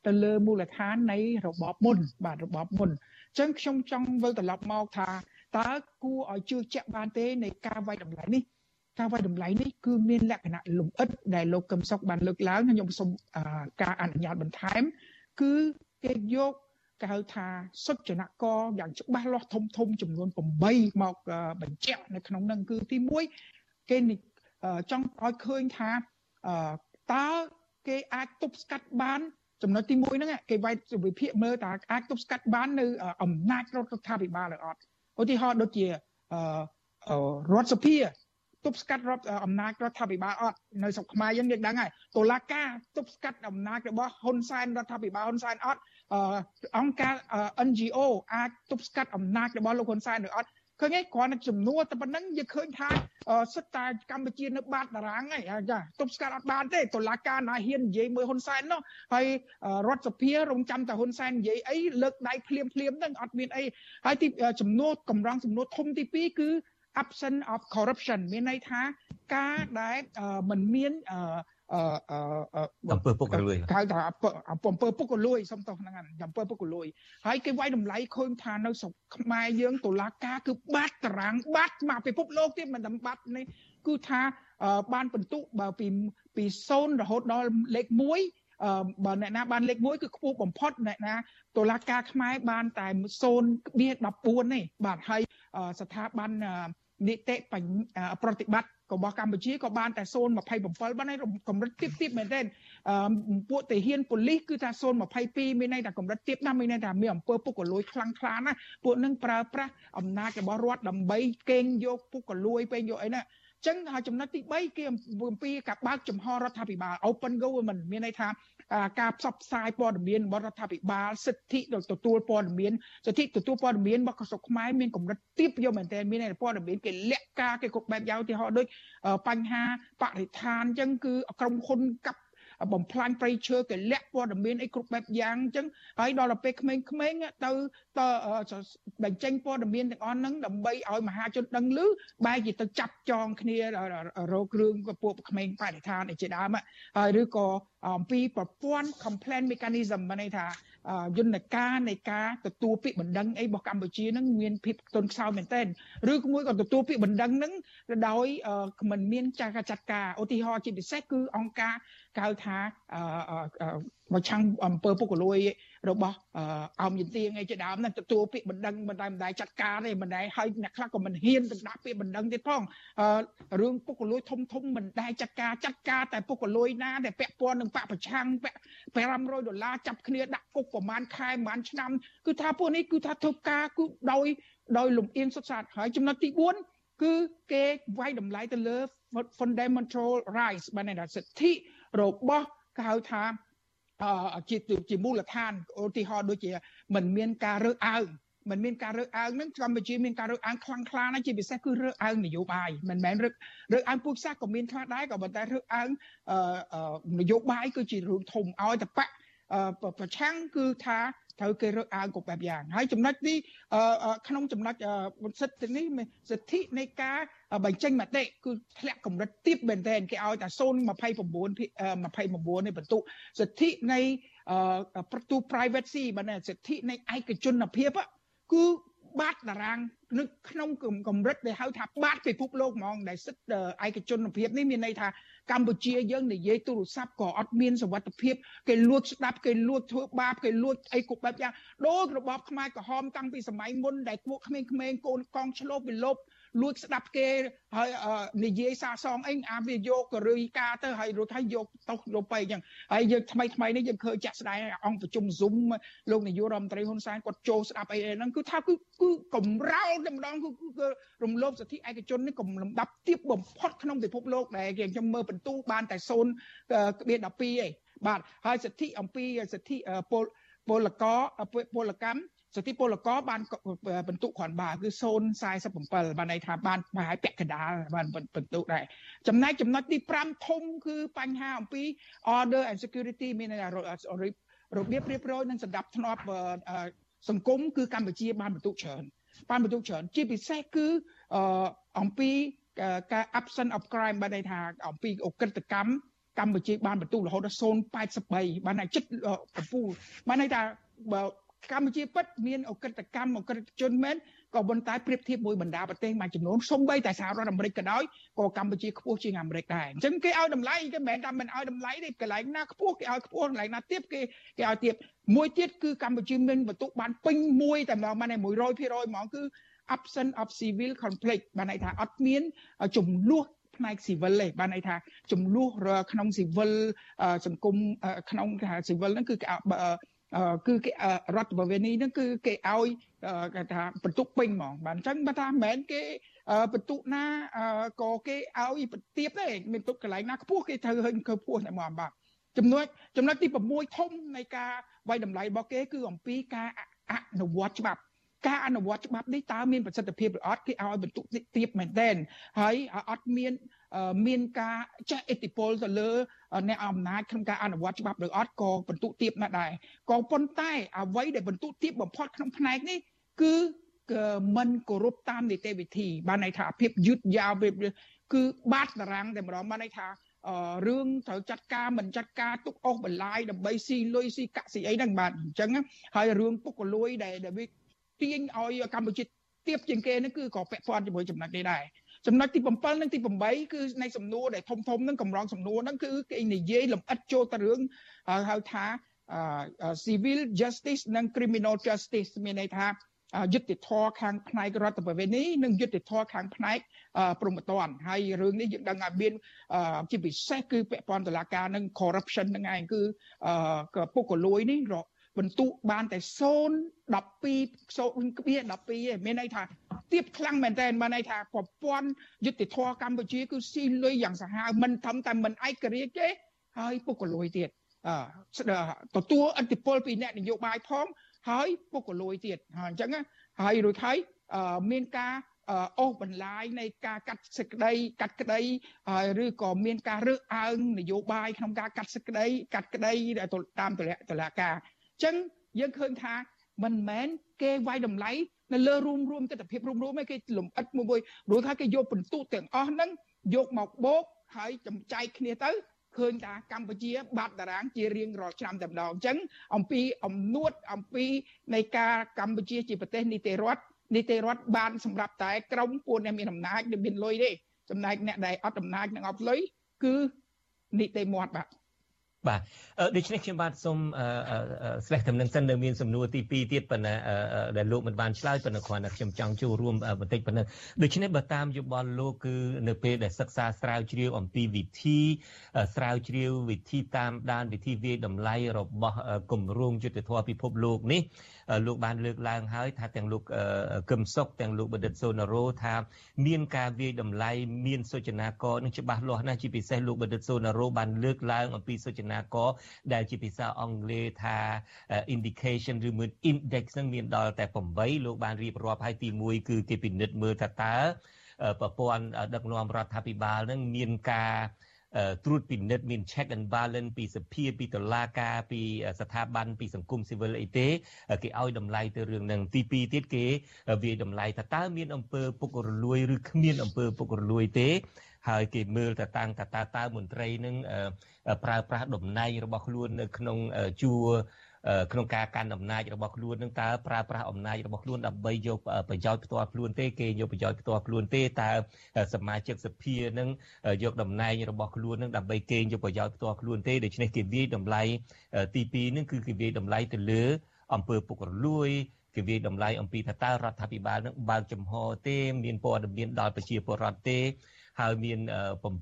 Speaker 8: ទៅលើមូលដ្ឋាននៃរបបមុនបាទរបបមុនអញ្ចឹងខ្ញុំចង់វិលត្រឡប់មកថាតើគួរឲ្យជឿជាក់បានទេនៃការវាយតម្លៃនេះ ការវាយតម្លៃនេះគឺមានលក្ខណៈលំអិតដែលលោកកឹមសុខបានលើកឡើងខ្ញុំសូមការអនុញ្ញាតបន្ថែម គឺគេយកគេហៅថាសុចនកយ៉ាងច្បាស់លាស់ធំធំចំនួន8មកបញ្ជាក់នៅក្នុងនឹងគឺទី1គេចង់ឲ្យឃើញថាតើគេអាចទប់ស្កាត់បានចំណុចទី1ហ្នឹងគេវាយវិភាគមើលតើអាចទប់ស្កាត់បាននៅអំណាចរដ្ឋាភិបាលឬអត់ឧទាហរណ៍ដូចជារដ្ឋសភា ទប់ស្កាត់រដ្ឋអំណាចរដ្ឋាភិបាលអត់នៅស្រុកខ្មែរយើងយើងដឹងហើយតុលាការទប់ស្កាត់អំណាចរបស់ហ៊ុនសែនរដ្ឋាភិបាលហ៊ុនសែនអត់អង្គការ NGO អាចទប់ស្កាត់អំណាចរបស់លោកហ៊ុនសែនឬអត់ឃើញឯងគ្រាន់តែចំនួនតែប៉ុណ្្នឹងយើងឃើញថាសិតតែកម្ពុជានៅបាតតារាងឯងចាទប់ស្កាត់អត់បានទេតុលាការណាហ៊ាននិយាយមើលហ៊ុនសែននោះហើយរដ្ឋសភារងចាំតែហ៊ុនសែននិយាយអីលើកដៃភ្លាមភ្លាមហ្នឹងអត់មានអីហើយទីចំនួនកម្រងចំនួនធំទី2គឺ absence of corruption មានន័យថាការដែលមិនមានអឺ
Speaker 1: អំពើពុករលួយ
Speaker 8: ហៅថាអំពើពុករលួយសុំទោសហ្នឹងអំពើពុករលួយហើយគេវាយតម្លៃឃើញថានៅស្រុកខ្មែរយើងតុលាការគឺបាត់តារាងបាត់មកពិភពលោកទៀតមិនតែបាត់នេះគឺថាបានបន្ទុកបើពីពី0រហូតដល់លេខ1បើអ្នកណាបានលេខ1គឺខ្ពស់បំផុតអ្នកណាតុលាការខ្មែរបានតែ0.14ទេបាទហើយស្ថាប័ន នីតិប្រតិបត្តិរបស់កម្ពុជាក៏បានតែ027បានហើយកម្រិតទៀបទៀបមែនទែនពួកទាហានប៉ូលីសគឺថា022មានន័យថាកម្រិតទៀបណាស់មានន័យថាមានអំពើពុករលួយខ្លាំងខ្លាណាពួកនឹងប្រើប្រាស់អំណាចរបស់រដ្ឋដើម្បីកេងយកពុករលួយពេលយកអីណាចឹងចំណុចទី3គេអំពីការបើកចំហរដ្ឋាភិបាល Open Government មានន័យថា ការផ្សព្វផ្សាយព័ត៌មានរបស់រដ្ឋាភិបាលសិទ្ធិទទួលព័ត៌មានសិទ្ធិទទួលព័ត៌មានរបស់ក្រសួងខ្មែរមានកម្រិតទាបយកមែនទែនមានព័ត៌មានគេលាក់ការគេគ្រប់បែបយ៉ាងឧទាហរណ៍ដូចបញ្ហាបរិស្ថានអញ្ចឹងគឺក្រុមហ៊ុនកាប់បំផ្លាញព្រៃឈើគេលាក់ព័ត៌មានអីគ្រប់បែបយ៉ាងអញ្ចឹងហើយដល់ទៅពេលក្មេងៗទៅទៅបញ្ចេញព័ត៌មានទាំងអស់ហ្នឹងដើម្បីឲ្យមហាជនដឹងឮបែរជាទៅចាប់ចងគ្នារករឿងពួកក្មេងបរិស្ថានអីជាដើមហើយឬក៏ អំពីប្រព័ន្ធ complaint mechanism មានន័យថាយន្តការនៃការទទួលពាក្យបណ្ដឹងអីរបស់កម្ពុជានឹងមានភាពទន់ខ្សោយមែនទែនឬមួយក៏ទទួលពាក្យបណ្ដឹងនឹងដោយមិនមានចាត់ចាត់ការឧទាហរណ៍ជាពិសេសគឺអង្គការកៅថាមកឆាំងអំពើពុករលួយ របស់អមយន្ទាងឯជាដើមហ្នឹងទទួលពាក្យបណ្ដឹងមិនដែរមិនដែរចាត់ការទេមិនដែរហើយអ្នកខ្លះក៏មិនហ៊ានទៅដាក់ពាក្យបណ្ដឹងទៀតផងរឿងពុករលួយធំធំមិនដែរចាត់ការចាត់ការតែពុករលួយណាដែលពាក់ព័ន្ធនឹងបកប្រឆាំងពាក់500ដុល្លារចាប់គ្នាដាក់គុកប្រហែលខែប្រហែលឆ្នាំគឺថាពួកនេះគឺថាធ្វើការគឺដោយដោយលំអៀងសុទ្ធសាធហើយចំណុចទី4គឺគេវាយតម្លៃទៅលើ fundamental rights បានន័យថាសិទ្ធិរបស់គេហៅថា ជាជាមូលដ្ឋានឧទាហរណ៍ដូចជាមិនមានការរើសអើងមិនមានការរើសអើងហ្នឹងកម្ពុជាមានការរើសអើងខ្លាំងខ្លាណាស់ជាពិសេសគឺរើសអើងនយោបាយមិនមែនរើសរើសអើងពូជសាសន៍ក៏មានខ្លះដែរក៏ប៉ុន្តែរើសអើងនយោបាយគឺជារឿងធំឲ្យតបៈប្រឆាំងគឺថាត្រូវគេរើសអើងគ្រប់បែបយ៉ាងហើយចំណុចនេះក្នុងចំណុចសិទ្ធិនេះសិទ្ធិនៃការ បញ្ចេញមតិគឺធ្លាក់កម្រិតទាបមែនទែនគេឲ្យតែ0.29 29នៃបន្ទុកសិទ្ធិនៃប្រទូ privacy បានសិទ្ធិនៃឯកជនភាពគឺបាត់តារាងនៅក្នុងកម្រិតដែលហៅថាបាត់ពិភពលោកហ្មងដែលសិទ្ធិឯកជនភាពនេះមានន័យថាកម្ពុជាយើងនិយាយទូរស័ព្ទក៏អត់មានសវត្ថភាព គេលួចស្ដាប់គេលួចធ្វើបាបគេលួចអីគ្រប់បែបយ៉ាងដូចរបបខ្មែរក្រហមតាំងពីសម័យមុនដែលពួកក្មេងៗកូនកងឆ្លូបវិលប់ លួចស្ដាប់គេហើយនិយាយសាសងអីអាវាយកករឿយការទៅហើយរួចហើយយកទៅយកទៅអញ្ចឹងហើយយើងថ្មីថ្មីនេះយើងឃើញចាក់ស្ដែងអង្គប្រជុំ Zoom លោកនាយករដ្ឋមន្ត្រីហ៊ុនសែនគាត់ចូលស្ដាប់អីហ្នឹងគឺថាគឺគឺកំរោលតែម្ដងគឺគឺរំលោភសិទ្ធិឯកជននេះកំលំដាប់ទៀបបំផុតក្នុងពិភពលោកដែលខ្ញុំមើលបន្ទូបានតែ0.12ឯងបាទហើយសិទ្ធិអំពីសិទ្ធិពលពលករពលកម្ម សតិពលករបានបន្ទុកគ្រាន់បើគឺ047បានន័យថាបានប្រហែលពាក់កណ្ដាលបានបន្ទុកដែរចំណែកចំណុចទី5ធំគឺបញ្ហាអំពី order and security មានរបៀបរៀបរយនិងសម្ដាប់ធ្នាប់សង្គមគឺកម្ពុជាបានបន្ទុកច្រើនបានបន្ទុកច្រើនជាពិសេសគឺអំពីការ absence of crime បានន័យថាអំពីអក្រិតកម្មកម្ពុជាបានបន្ទុករហូតដល់0.83បានតែចិត្តកំពូលបានន័យថាបើ កម្ពុជាពិតមានអក្រិតកម្មអក្រិតជនមែនក៏ប៉ុន្តែប្រៀបធៀបមួយបណ្ដាប្រទេសមួយចំនួនសូម្បីតែសហរដ្ឋអាមេរិកក៏ដោយក៏កម្ពុជាខ្ពស់ជាងអាមេរិកដែរអញ្ចឹងគេឲ្យតម្លៃគេមិនមែនថាមិនឲ្យតម្លៃទេកន្លែងណាខ្ពស់គេឲ្យខ្ពស់កន្លែងណាទាបគេគេឲ្យទាបមួយទៀតគឺកម្ពុជាមានបន្ទុកបានពេញមួយតែម្ដងបាន100%ហ្មងគឺ absence of civil conflict បានន័យថាអត់មានចំនួនផ្នែក civil ទេបានន័យថាចំនួនក្នុង civil សង្គមក្នុងគេហៅ civil ហ្នឹងគឺ គេគឺគេរដ្ឋបវេនីហ្នឹងគឺគេឲ្យគេថាបន្ទុកពេញហ្មងបាទអញ្ចឹងបើថាមិនមែនគេបន្ទុកណាក៏គេឲ្យបន្ទាបដែរមានទុកកន្លែងណាខ្ពស់គេត្រូវហិញខ្ពស់តែហ្មងបាទចំណុចចំណុចទី6ធំនៃការវាយតម្លៃរបស់គេគឺអំពីការអនុវត្តច្បាប់ ការអនុវត្តច្បាប់នេះតើមានប្រសិទ្ធភាពឬអត់គេឲ្យបន្ទុកទៀបមែនទែនហើយអត់មានមានការចេះឥទ្ធិពលទៅលើអ្នកអំណាចក្នុងការអនុវត្តច្បាប់ឬអត់ក៏បន្ទុកទៀបណាស់ដែរក៏ប៉ុន្តែអ្វីដែលបន្ទុកទៀបបំផុតក្នុងផ្នែកនេះគឺមិនគោរពតាមនីតិវិធី បានន័យថាភាពយឺតយ៉ាវគឺបាត់តារាងតែម្ដងបានន័យថារឿងត្រូវចាត់ការមិនចាត់ការទុកអស់បន្លាយដើម្បីស៊ីលុយស៊ីកាក់ស៊ីអីហ្នឹងបាទអញ្ចឹងហើយរឿងពុកលួយដែលវា ទាញឲ្យកម្ពុជាទៀបជាងគេហ្នឹងគឺក៏ពាក់ព័ន្ធជាមួយចំណុចនេះដែរចំណុចទី7និងទី8គឺនៃសំណួរដែលធំធំហ្នឹងកម្រងសំណួរហ្នឹងគឺគេនិយាយលម្អិតចូលទៅរឿងហៅថា civil justice និង criminal justice មានន័យថាយុត្តិធម៌ខាងផ្នែករដ្ឋបវេនីនិងយុត្តិធម៌ខាងផ្នែកព្រំប្រទានហើយរឿងនេះយើងដឹងថាមានជាពិសេសគឺពាក់ព័ន្ធតុលាការនិង corruption ហ្នឹងឯងគឺពុកកលួយនេះ បន្ទុកបានតែ0 12គ្មាន12ឯងមានន័យថាទៀបខ្លាំងមែនតើបានន័យថាប្រព័ន្ធយុតិធធកម្ពុជាគឺស៊ីលុយយ៉ាងសាហាវមិនធំតែមិនឯករាជ្យទេហើយពុកលួយទៀតអឺទទួលអធិបុលពីអ្នកនយោបាយផងហើយពុកលួយទៀតហើយអញ្ចឹងហើយរួចហើយមានការអូសបន្លាយនៃការកាត់សេចក្តីកាត់ក្តីឬក៏មានការរើសអើងនយោបាយក្នុងការកាត់សេចក្តីកាត់ក្តីតាមតុលាការ ចឹងយើងឃើញថាមិនមែនគេវាយតម្លៃនៅលើរួមរួមទស្សនវិជ្ជារួមរួមឯគេលំអិតមួយមួយព្រោះថាគេយកបន្ទុកទាំងអស់ហ្នឹងយកមកបូកហើយចំចែកគ្នាទៅឃើញថាកម្ពុជា បាត់តារាងជារៀងរាល់ឆ្នាំតែម្ដងអញ្ចឹងអំពីអំនួតអំពីនៃការកម្ពុជាជាប្រទេសនីតិរដ្ឋនីតិរដ្ឋបានសម្រាប់តែក្រមពួកអ្នកមានអំណាចដែលមានលុយទេចំណែកអ្នកដែលអត់អំណាចនិងអត់លុយគឺនីតិមាត់បាទ
Speaker 1: បាទដូច្នេះខ្ញុំបាទសូមស្លេះតំណឹងសិននៅមានសំណួរទី2ទៀតប៉ុន្តែដែលលោកមិនបានឆ្លើយប៉ុន្តែគ្រាន់តែខ្ញុំចង់ចូលរួមបន្តិចប៉ុណ្ណឹងដូច្នេះបើតាមយោបល់លោកគឺនៅពេលដែលសិក្សាស្រាវជ្រាវអំពីវិធីស្រាវជ្រាវវិធីតាមដានវិធីវាយតម្លៃរបស់គម្រោងយុទ្ធធម៌ពិភពលោកនេះលោកបានលើកឡើងហើយថាទាំងលោកកឹមសុខទាំងលោកបណ្ឌិតសូណារ៉ូថាមានការវាយតម្លៃមានសូចនាករនឹងច្បាស់លាស់ណាស់ជាពិសេសលោកបណ្ឌិតសូណារ៉ូបានលើកឡើងអំពីសូចនាករដែលជាភាសាអង់គ្លេសថា indication ឬមួយ index នឹងមានដល់តែ8លោកបានរៀបរាប់ហើយទី1គឺគេពិនិត្យមើលថាតើប្រព័ន្ធដឹកនាំរដ្ឋាភិបាលនឹងមានការ ត្រួតពិនិត្យមាន check and balance ពីសភាពីតុលាការពីស្ថាប័នពីសង្គមស៊ីវិលអីទេគេឲ្យតម្លៃទៅរឿងហ្នឹងទី2ទៀតគេវាតម្លៃថាតើមានអំពើពុករលួយឬគ្មានអំពើពុករលួយទេហើយគេមើលតតាំងតើតើមន្ត្រីនឹងប្រើប្រាស់តំណែងរបស់ខ្លួននៅក្នុងជួរ ក្នុងការកាន់អំណាចរបស់ខ្លួននឹងតើប្រើប្រាស់អំណាចរបស់ខ្លួនដើម្បីយកប្រយោជន៍ផ្ទាល់ខ្លួនទេគេយកប្រយោជន៍ផ្ទាល់ខ្លួនទេតើសមាជិកសភានឹងយកតំណែងរបស់ខ្លួននឹងដើម្បីគេយកប្រយោជន៍ផ្ទាល់ខ្លួនទេដូច្នេះគេវាយតម្លៃទី2នឹងគឺគេវាយតម្លៃទៅលើអង្គើពុករលួយគេវាយតម្លៃអំពីថាតើរដ្ឋាភិបាលនឹងបើកចំហទេមានព័ត៌មានដល់ប្រជាពលរដ្ឋទេ ហើយមាន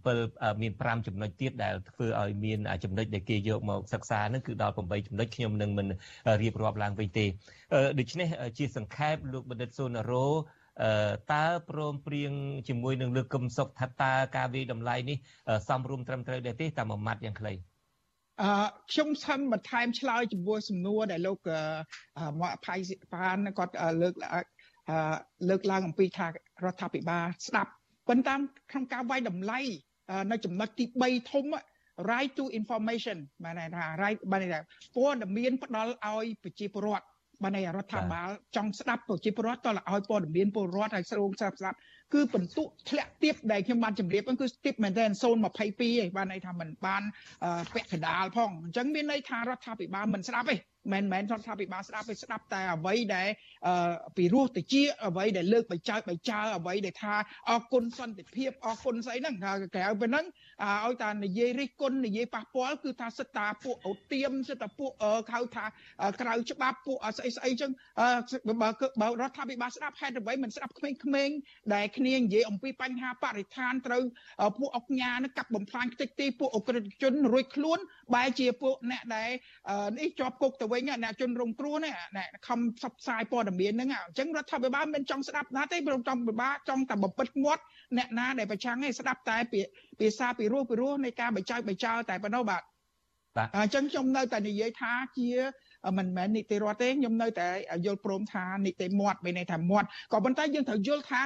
Speaker 1: 7មាន5ចំណុចទៀតដែលធ្វើឲ្យមានចំណុចដែលគេយកមកសិក្សានឹងគឺដល់8ចំណុចខ្ញុំនឹងមិនរៀបរាប់ឡើងវិញទេដូច្នេះជាសង្ខេបលោកបណ្ឌិតសូណារ៉ូតើព្រមព្រៀងជាមួយនឹងលើកគឹមសុខថាតើការវិតម្លៃនេះសំរុំត្រឹមត្រូវដែរទេតាមមួយម៉ាត់យ៉ាងខ្លី
Speaker 8: អឺខ្ញុំសឹងបន្ថែមឆ្លើយចំពោះសំណួរដែលលោកមកអភ័យបានគាត់លើកលើកឡើងអំពីថារដ្ឋាភិបាលស្ដាប់ ប៉ុន្តែក្នុងការវាយតម្លៃនៅចំណុចទី3ធំ right to information បានថា right បានថាព័ត៌មានផ្ដល់ឲ្យប្រជាពលរដ្ឋបានន័យរដ្ឋាភិបាលចង់ស្ដាប់ប្រជាពលរដ្ឋតើឲ្យព័ត៌មានពលរដ្ឋឲ្យស្រួងស្ដាប់ស្ដាប់គឺបន្ទុកធ្លាក់ទៀបដែលខ្ញុំបានជម្រាបហ្នឹងគឺទៀបមែនទែន022ឯងបានន័យថាมันបានពាក់កដាលផងអញ្ចឹងមានន័យថារដ្ឋាភិបាលមិនស្ដាប់ទេមិនមែនរដ្ឋាភិបាលស្ដាប់ទេស្ដាប់តែអ្វីដែលពីរោះតិចអ្វីដែលលើកបច្ចើបច្ចើអ្វីដែលថាអរគុណសន្តិភាពអរគុណស្អីហ្នឹងក្រៅពីហ្នឹងឲ្យតានិយាយរិះគន់និយាយប៉ះពាល់គឺថាសិតតាពួកអូទៀមសិតតាពួកហៅថាក្រៅច្បាប់ពួកស្អីស្អីចឹងបើបើរដ្ឋាភិបាលស្ដាប់ហេតុអ្វីមិនស្ដាប់ក្មេងៗដែលគ្នានិយាយអំពីបញ្ហាបរិស្ថានត្រូវពួកអុកញ៉ានឹងកាប់បំផ្លាញខ្ទេចទីពួកអក្រិតជនរួចខ្លួនបែរជាពួកអ្នកដែលនេះជាប់គុកទៅវិញអ្នកជនរងគ្រោះនេះអ្នកខំផ្សព្វផ្សាយព័ត៌មានហ្នឹងអញ្ចឹងរដ្ឋាភិបាលមិនចង់ស្ដាប់ណាទេព្រមរដ្ឋាភិបាលចង់តែបំពេញមាត់អ្នកណាដែលប្រឆាំងឯងស្ដាប់តែភាសាពីរោះពីរោះនៃការបញ្ចើបញ្ចើតែប៉ុណ្ណោះបាទបាទអញ្ចឹងខ្ញុំនៅតែនិយាយថាជាមិនមែននីតិរដ្ឋទេខ្ញុំនៅតែយល់ព្រមថានីតិមាត់មានន័យថាមាត់ក៏ប៉ុន្តែយើងត្រូវយល់ថា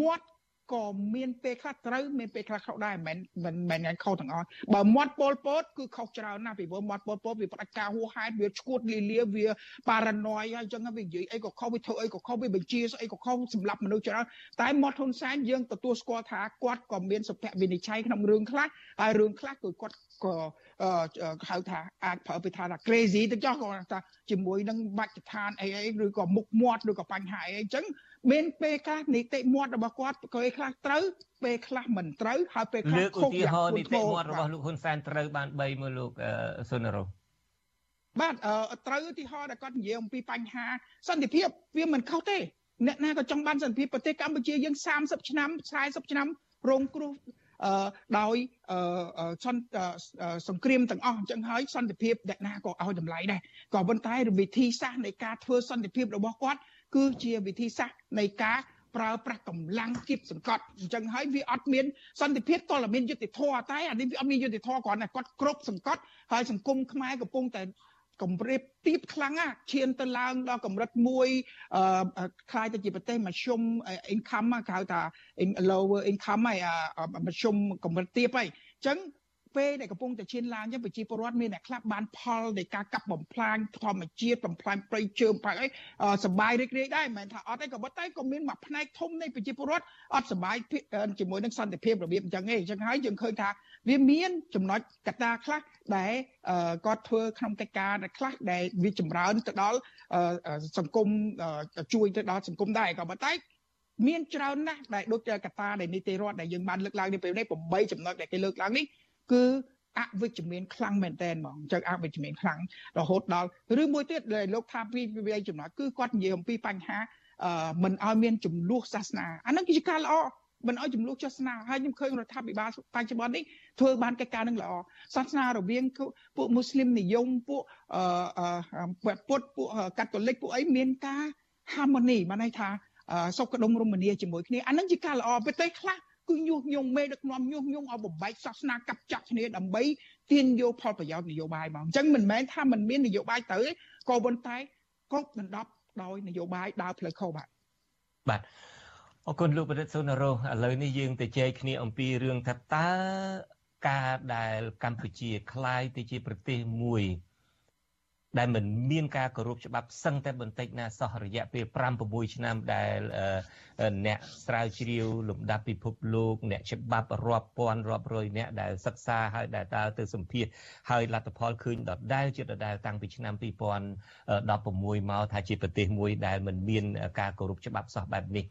Speaker 8: មាត់ ក៏មានពេលខ្លះត្រូវមានពេលខ្លះខុសដែរមិនមែនមិនមែនខុសទាំងអស់បើមាត់ពលពតគឺខុសច្រើនណាស់ពីព្រោះមាត់ពលពតវាផ្ដាច់ការហួសហេតុវាឈួតលីលាវាប៉ារ៉ាណយហើយអញ្ចឹងវានិយាយអីក៏ខុសវាធ្វើអីក៏ខុសវាបញ្ជាស្អីក៏ខុសសម្រាប់មនុស្សច្រើនតែមាត់ហ៊ុនសែនយើងទទួលស្គាល់ថាគាត់ក៏មានសុភវិនិច្ឆ័យក្នុងរឿងខ្លះហើយរឿងខ្លះគឺគាត់ក៏ហៅថាអាចប្រើពាក្យថា crazy ទៅចោះគាត់ថាជាមួយនឹងបច្ចឋានអីអីឬក៏មុខមាត់ឬក៏បញ្ហាអីអញ្ចឹង មានពេលខ្លះនីតិមាត់របស់គាត់ពេលខ្លះត្រូវពេលខ្លះមិនត្រូវហើយពេលខ្លះ
Speaker 1: ខុសយ៉ាងធ្ងន់ធ្ងរនីតិមាត់របស់លោកហ៊ុនសែនត្រូវបាន3មើលលោកសុនរោ
Speaker 8: បាទត្រូវឧទាហរណ៍ដែលគាត់និយាយអំពីបញ្ហាសន្តិភាពវាមិនខុសទេអ្នកណាក៏ចង់បានសន្តិភាពប្រទេសកម្ពុជាយើង30ឆ្នាំ40ឆ្នាំរងគ្រោះដោយសង្គ្រាមទាំងអស់អញ្ចឹងហើយសន្តិភាពអ្នកណាក៏ឲ្យតម្លៃដែរក៏ប៉ុន្តែវិធីសាស្ត្រនៃការធ្វើសន្តិភាពរបស់គាត់ គឺជាវិធីសាស្ត្រនៃការប្រើប្រាស់កម្លាំងគៀបសង្កត់អញ្ចឹងហើយវាអត់មានសន្តិភាពតលមានយុទ្ធធម៌តែអានេះវាអត់មានយុទ្ធធម៌គ្រាន់តែគាត់គ្រប់សង្កត់ហើយសង្គមខ្មែរកំពុងតែកម្រិតទៀបខ្លាំងណាឈានទៅឡើងដល់កម្រិតមួយខ្លាយទៅជាប្រទេសមធ្យម income គេហៅថា lower income ហើយមធ្យមកម្រិតទៀបហើយអញ្ចឹង ពេលដែលកំពុងតែឈានឡើងចឹងប្រជាពលរដ្ឋមានអ្នកខ្លះបានផលនៃការកាប់បំផ្លាញធម្មជាតិបំផ្លាញព្រៃឈើបាក់អីសបាយរីករាយដែរមិនមែនថាអត់ទេក៏ប៉ុន្តែក៏មានមួយផ្នែកធំនៃប្រជាពលរដ្ឋអត់សបាយជាមួយនឹងសន្តិភាពរបៀបអញ្ចឹងឯងអញ្ចឹងហើយយើងឃើញថាវាមានចំណុចកត្តាខ្លះដែលគាត់ធ្វើក្នុងកិច្ចការខ្លះដែលវាចម្រើនទៅដល់សង្គមជួយទៅដល់សង្គមដែរក៏ប៉ុន្តែមានច្រើនណាស់ដែលដូចកត្តាដែលនីតិរដ្ឋដែលយើងបានលើកឡើងនេះពេលនេះ8ចំណុចដែលគេលើកឡើងនេះ គឺអវិជ្ជមានខ្លាំងមែនតើហ្មងអញ្ចឹងអវិជ្ជមានខ្លាំងរហូតដល់ឬមួយទៀតដែលលោកថាពីវិយចំណុចគឺគាត់និយាយអំពីបញ្ហាមិនឲ្យមានចំនួនសាសនាអានឹងគឺជាការល្អមិនឲ្យចំនួនសាសនាហើយខ្ញុំឃើញរដ្ឋាភិបាលបច្ចុប្បន្ននេះធ្វើបានកិច្ចការនឹងល្អសាសនារវាងពួកមូស្លីមនិយមពួកពុទ្ធពួកកាតូលិកពួកអីមានការ harmony បានន័យថាសុខដុមរមនាជាមួយគ្នាអានឹងជាការល្អប្រទេសខ្លះ គឺញុះញង់មេដឹកនាំញុះញង់ឲ្យបំបែកសាសនាកាប់ចាក់គ្នាដើម្បីទាញយកផលប្រយោជន៍នយោបាយមកអញ្ចឹងមិនមែនថាมันមាននយោបាយទៅទេក៏ប៉ុន្តែកប់ដណ្ដប់ដោយនយោបាយដើរផ្លូវខុសបាទ
Speaker 1: បាទអរគុណលោកប្រឌិតសុនរោឥឡូវនេះយើងទៅជែកគ្នាអំពីរឿងថាតើការដែលកម្ពុជាคล้ายទៅជាប្រទេសមួយ ដែលមិនមានការគោរពច្បាប់សឹងតែបន្តិចណាសោះរយៈពេល5 6ឆ្នាំដែលអ្នកស្រាវជ្រាវលំដាប់ពិភពលោកអ្នកច្បាប់រាប់ពាន់រាប់រយអ្នកដែលសិក្សាហើយដែលដើរទៅសម្ភាសហើយលទ្ធផលឃើញដដែលជាដដែលតាំងពីឆ្នាំ2016មកថាជាប្រទេសមួយដែលមិនមានការគោរពច្បាប់សោះបែបនេះ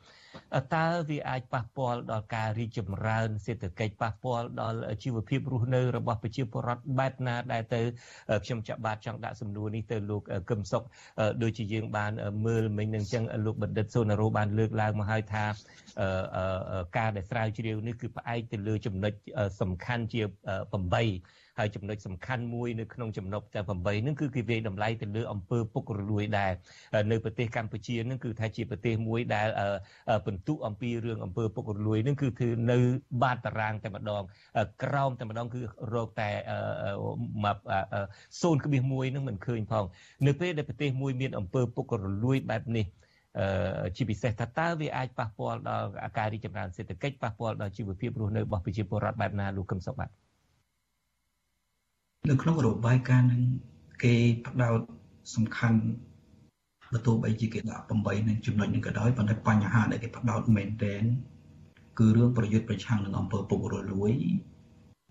Speaker 1: តើវាអាចប៉ះពាល់ដល់ការរីកចម្រើនសេដ្ឋកិច្ចប៉ះពាល់ដល់ជីវភាពរស់នៅរបស់ប្រជាពលរដ្ឋបែបណាដែលទៅខ្ញុំចាក់បាទចង់ដាក់សំណួរនេះទៅលោកកឹមសុខដូចជាយើងបានមើលមិញនឹងចឹងលោកបណ្ឌិតសូណារ៉ូបានលើកឡើងមកហើយថាការដែលស្រាវជ្រាវនេះគឺផ្អែកទៅលើចំណុចសំខាន់ជា8 ហើយចំណុចសំខាន់មួយនៅក្នុងចំណុចតែ8ហ្នឹងគឺគេវាយតម្លៃទៅលើអង្គើពុករលួយដែរនៅប្រទេសកម្ពុជាហ្នឹងគឺថាជាប្រទេសមួយដែលពបន្ទុកអំពីរឿងអំពើពុករលួយនឹងគឺគឺនៅបាតតារាងតែម្ដងក្រោមតែម្ដងគឺរកតែ0.1នឹងមិនឃើញផងនៅពេលដែលប្រទេសមួយមានអំពើពុករលួយបែបនេះជាពិសេសថាតើវាអាចប៉ះពាល់ដល់ការរីកចម្រើនសេដ្ឋកិច្ចប៉ះពាល់ដល់ជីវភាពរស់នៅរបស់ប្រជាពលរដ្ឋបែបណាលោកកឹមសុខបាទ
Speaker 9: នៅក្នុងរបាយការណ៍នឹងគេផ្ដោតសំខាន់បើទោះបីជាគេដាក់8នឹងចំណុចនឹងក៏ដោយប៉ុន្តែបញ្ហាដែលគេផ្ដោតមែនទែនគឺរឿងប្រយុទ្ធប្រឆាំងនឹងអំពើពុករលួយ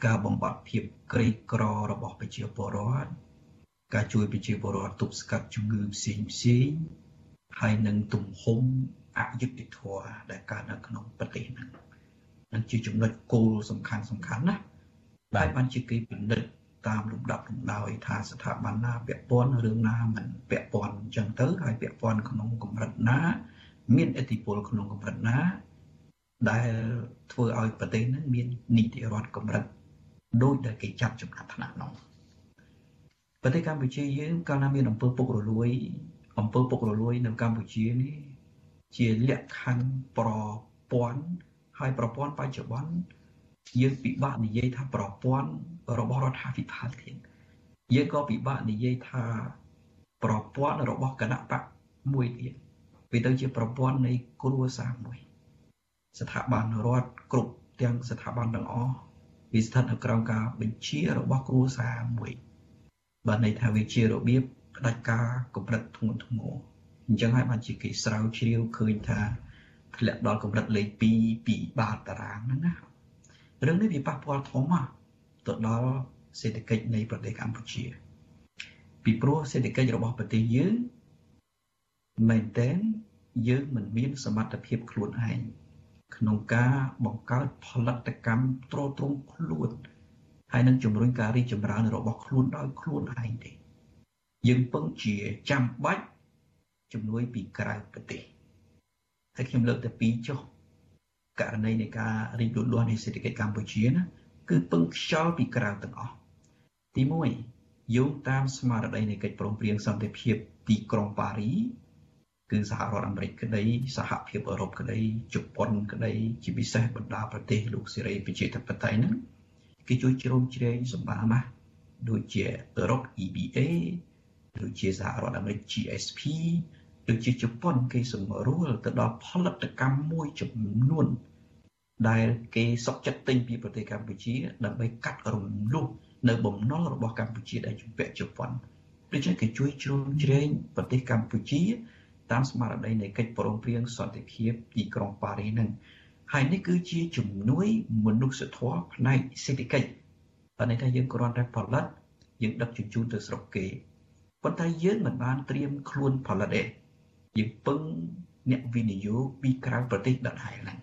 Speaker 9: ការបំបត្តិភាពក្រីក្ររបស់ប្រជាពលរដ្ឋការជួយប្រជាពលរដ្ឋទប់ស្កាត់ជំងឺផ្សេងផ្សេងហើយនឹងទំហំអយុត្តិធម៌ដែលកើតនៅក្នុងប្រទេសហ្នឹងនឹងជាចំណុចគោលសំខាន់សំខាន់ណាបាទបានជាគេពិនិត្យ តាមលំដាប់លំដោយថាស្ថាប័នណាពាក់ព័ន្ធរឿងណាមិនពាក់ព័ន្ធអញ្ចឹងទៅហើយពាក់ព័ន្ធក្នុងកម្រិតណា មានឥទ្ធិពលក្នុងកម្រិតណា ដែលធ្វើឲ្យប្រទេសហ្នឹងមាននីតិរដ្ឋកម្រិតដូចដែលគេចាប់ចំណាត់ថ្នាក់នោះប្រទេសកម្ពុជាយើងកាលណាមានអំពើពុករលួយអំពើពុករលួយនៅកម្ពុជានេះជាលក្ខខណ្ឌប្រព័ន្ធហើយប្រព័ន្ធបច្ចុប្បន្ន យើងពិបាកនិយាយថាប្រព័ន្ធរបស់រដ្ឋាភិបាលទៀតយើងក៏ពិបាកនិយាយថាប្រព័ន្ធរបស់គណៈបកមួយទៀតវាទៅជាប្រព័ន្ធនៃគ្រួសារមួយ ស្ថាប័នរដ្ឋគ្រប់ទាំងស្ថាប័នទាំងអស់វាស្ថិតនៅក្រោមការបញ្ជារបស់គ្រួសារមួយបាទន័យថាវាជារបៀបផ្ដាច់ការកម្រិតធ្ងន់ធ្ងរអញ្ចឹងហើយបានជាគេស្រាវជ្រាវឃើញថាធ្លាក់ដល់កម្រិតលេខ2ពីបាតតារាងហ្នឹងណា រឿងនេះវាប៉ះពាល់ធំណាស់ទៅដល់សេដ្ឋកិច្ចនៃប្រទេសកម្ពុជា ពីព្រោះសេដ្ឋកិច្ចរបស់ប្រទេសយើងមែនតែនយើងមិនមានសមត្ថភាពខ្លួនឯងក្នុងការបង្កើតផលិតកម្មទ្រទ្រង់ខ្លួនហើយនឹងជំរុញការរីកចម្រើនរបស់ខ្លួនដោយខ្លួនឯងទេយើងពឹងជាចាំបាច់ជំនួយពីក្រៅប្រទេសហើយខ្ញុំលើកតែពីរចុះ ករណីនៃការរីកលូតលាស់នៃសេដ្ឋកិច្ចកម្ពុជាណាគឺពឹងខ្យល់ពីក្រៅទាំងអស់ទី1យោងតាមស្មារតីនៃកិច្ចព្រមព្រៀងសន្តិភាពទីក្រុងប៉ារីគឺសហរដ្ឋអាមេរិកក្តីសហភាពអឺរ៉ុបក្តីជប៉ុនក្តីជាពិសេសបណ្ដាប្រទេសលោកសេរីប្រជាធិបតេយ្យហ្នឹងគេជួយជ្រោមជ្រែងសម្បាណាស់ដូចជាអឺរ៉ុប EBA ដូចជាសហរដ្ឋអាមេរិក GSP ដូចជាជប៉ុនគេសម្រួលទៅដល់ផលិតកម្មមួយចំនួន ដែលគេសុកចិត្តទិញពីប្រទេសកម្ពុជា ដើម្បីកាត់រំលោះនៅបំណុលរបស់កម្ពុជាដែលជំពាក់ជប៉ុនដូច្នេះគេជួយជ្រោមជ្រែងប្រទេសកម្ពុជា តាមស្មារតីនៃកិច្ចព្រមព្រៀងសន្តិភាពទីក្រុងប៉ារីនឹងហើយនេះគឺជាជំនួយមនុស្សធម៌ផ្នែកសេដ្ឋកិច្ចបើន័យថាយើងគ្រាន់តែផលិតយើងដឹកជញ្ជូនទៅស្រុកគេប៉ុន្តែយើងមិនបានត្រៀមខ្លួនផលិតទេយើងពឹងអ្នកវិនិយោគពីក្រៅប្រទេសដដែលហ្នឹង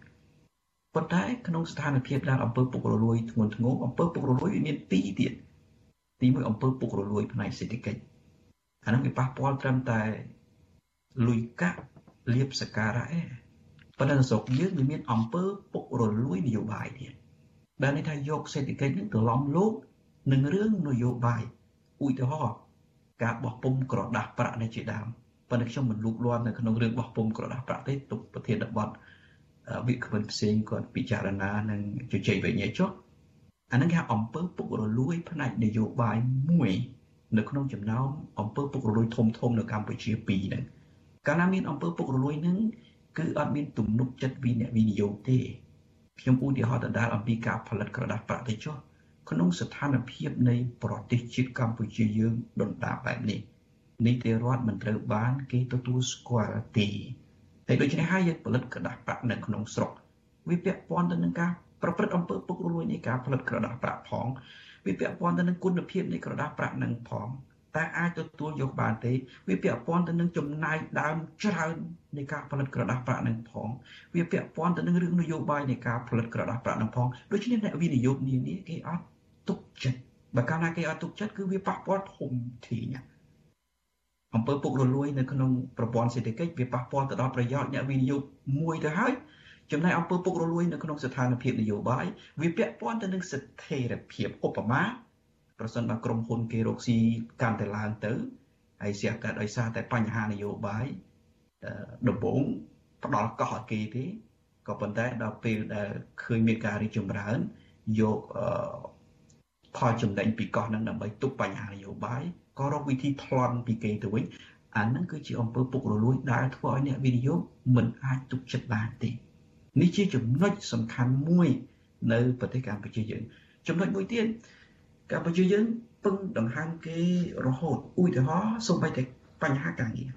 Speaker 9: ប៉ុន្តែក្នុងស្ថានភាពដែលអំពើពុករលួយធ្ងន់ធ្ងរអំពើពុករលួយវាមានពីរទៀតទីមួយអំពើពុករលួយផ្នែកសេដ្ឋកិច្ចអានោះវាប៉ះពាល់ត្រឹមតែលុយកាក់លៀបសការៈឯងប៉ុន្តែស្រុកយើងវាមានអំពើពុករលួយនយោបាយទៀតដែលន័យថាយកសេដ្ឋកិច្ចនឹងទៅឡំលោកនឹងរឿងនយោបាយឧទាហរណ៍ការបោះពុំក្រដាស់ប្រាក់នេះជាដើមប៉ុន្តែខ្ញុំមិនលូកលាន់នៅក្នុងរឿងបោះពុំក្រដាស់ប្រាក់ទេទុកប្រធានបទ វិក្កាមផ្សេងគាត់ពិចារណានិងជជែកវិញ្ញាចុះអានឹងគេអំពើពុករលួយ ផ្នែកនយោបាយមួយនៅក្នុងចំណោមអំពើពុករលួយធំធំនៅកម្ពុជាពីរហ្នឹងកាលណាមានអំពើពុករលួយហ្នឹងគឺអត់មានទំនុកចិត្តពីអ្នកវិនិយោគទេខ្ញុំឧទាហរណ៍ដដែលអំពីការផលិតក្រដាស់ប្រាក់ទៅចុះក្នុងស្ថានភាពនៃប្រទេសជាតិកម្ពុជាយើងដុនដាបែបនេះនីតិរដ្ឋមិនត្រូវបាន គេទទួលស្គាល់ទេ ហើយដូច្នេះហើយយើងផលិតក្រដាស់ប្រាក់នៅក្នុងស្រុកវាពាក់ព័ន្ធទៅនឹងការប្រព្រឹត្តអំពើពុករលួយនៃការផលិតក្រដាស់ប្រាក់ផងវាពាក់ព័ន្ធទៅនឹងគុណភាពនៃក្រដាស់ប្រាក់នឹងផងតែអាចទទួលយកបានទេវាពាក់ព័ន្ធទៅនឹងចំណាយដើមច្រើននៃការផលិតក្រដាស់ប្រាក់នឹងផងវាពាក់ព័ន្ធទៅនឹងរឿងនយោបាយនៃការផលិតក្រដាស់ប្រាក់នឹងផងដូច្នេះអ្នកវិនិយោគនានាគេអត់ទុកចិត្តបើកាលណាគេអត់ទុកចិត្តគឺវាប៉ះពាល់ធំធេងណា អំពើពុករលួយនៅក្នុងប្រព័ន្ធសេដ្ឋកិច្ចវាប៉ះពាល់ទៅដល់ប្រយោជន៍អ្នកវិនិយោគមួយទៅហើយចំណែកអំពើពុករលួយនៅក្នុងស្ថានភាពនយោបាយវាពាក់ព័ន្ធទៅនឹងស្ថិរភាពឧបមាប្រសិនបើក្រុមហ៊ុនគេរកស៊ីកាន់តែឡើងទៅហើយស្ទះកើតដោយសារតែបញ្ហានយោបាយដំបូងផ្ដល់កោះឲ្យគេទេក៏ប៉ុន្តែដល់ពេលដែលឃើញមានការរីកចម្រើនយកផលចំណេញពីកោះនឹងដើម្បីទប់បញ្ហានយោបាយ ក៏រកវិធីប្លន់ពីគេទៅវិញអានឹងគឺជាអំពើពុករលួយដែលធ្វើឲ្យអ្នកវិនិយោគមិនអាចទុកចិត្តបានទេនេះជាចំណុចសំខាន់មួយ នៅប្រទេសកម្ពុជាយើងចំណុចមួយទៀតកម្ពុជាយើងពឹងដង្ហើមគេរហូតឧទាហរណ៍សូម្បីតែបញ្ហាការងារ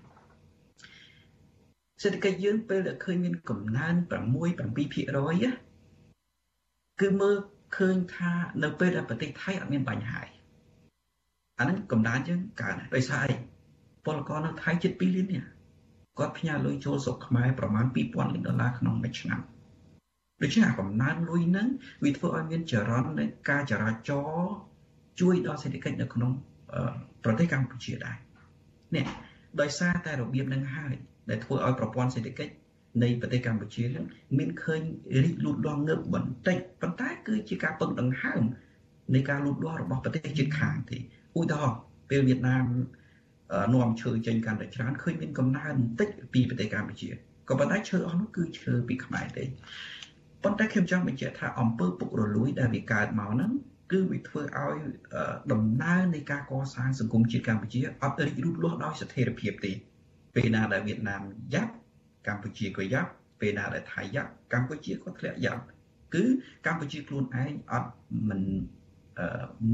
Speaker 9: សេដ្ឋកិច្ចយើងពេលដែលឃើញមានកំណើន6 7%គឺមើលឃើញថានៅពេលដែលប្រទេសថៃអត់មានបញ្ហា អានឹងកំណើនយើងកើនដោយសារអីពលករនៅថៃជិត2លាននេះគាត់ផ្ញើលុយចូលស្រុកខ្មែរប្រមាណ2000លានដុល្លារក្នុងមួយឆ្នាំដូច្នេះអាកំណើនលុយហ្នឹងវាធ្វើឲ្យមានចរន្តនៃការចរាចរណ៍ជួយដល់សេដ្ឋកិច្ចនៅក្នុងប្រទេសកម្ពុជាដែរនេះដោយសារតែរបៀបនឹងហើយដែលធ្វើឲ្យប្រព័ន្ធសេដ្ឋកិច្ចនៃប្រទេសកម្ពុជានឹងមានឃើញរីកលូតលាស់ងើបបន្តិចប៉ុន្តែគឺជាការពឹងដង្ហើមនៃការលូតលាស់របស់ប្រទេសជិតខាងទេ ឧទាហរណ៍ពេលវៀតណាមនាំឈើចេញកាន់តែច្រើនឃើញមានកំណើនបន្តិចពីប្រទេសកម្ពុជាក៏ប៉ុន្តែឈើអស់នោះគឺឈើពីខ្មែរទេប៉ុន្តែខ្ញុំចង់បញ្ជាក់ថាអំពើពុករលួយដែលវាកើតមកហ្នឹងគឺវាធ្វើឲ្យដំណើរនៃការកសាងសង្គមជាតិកម្ពុជាអត់រីករូតលាស់ដោយស្ថិរភាពទេពេលណាដែលវៀតណាមយ៉ាប់កម្ពុជាក៏យ៉ាប់ពេលណាដែលថៃយ៉ាប់កម្ពុជាក៏ធ្លាក់យ៉ាប់គឺកម្ពុជាខ្លួនឯងអត់មិន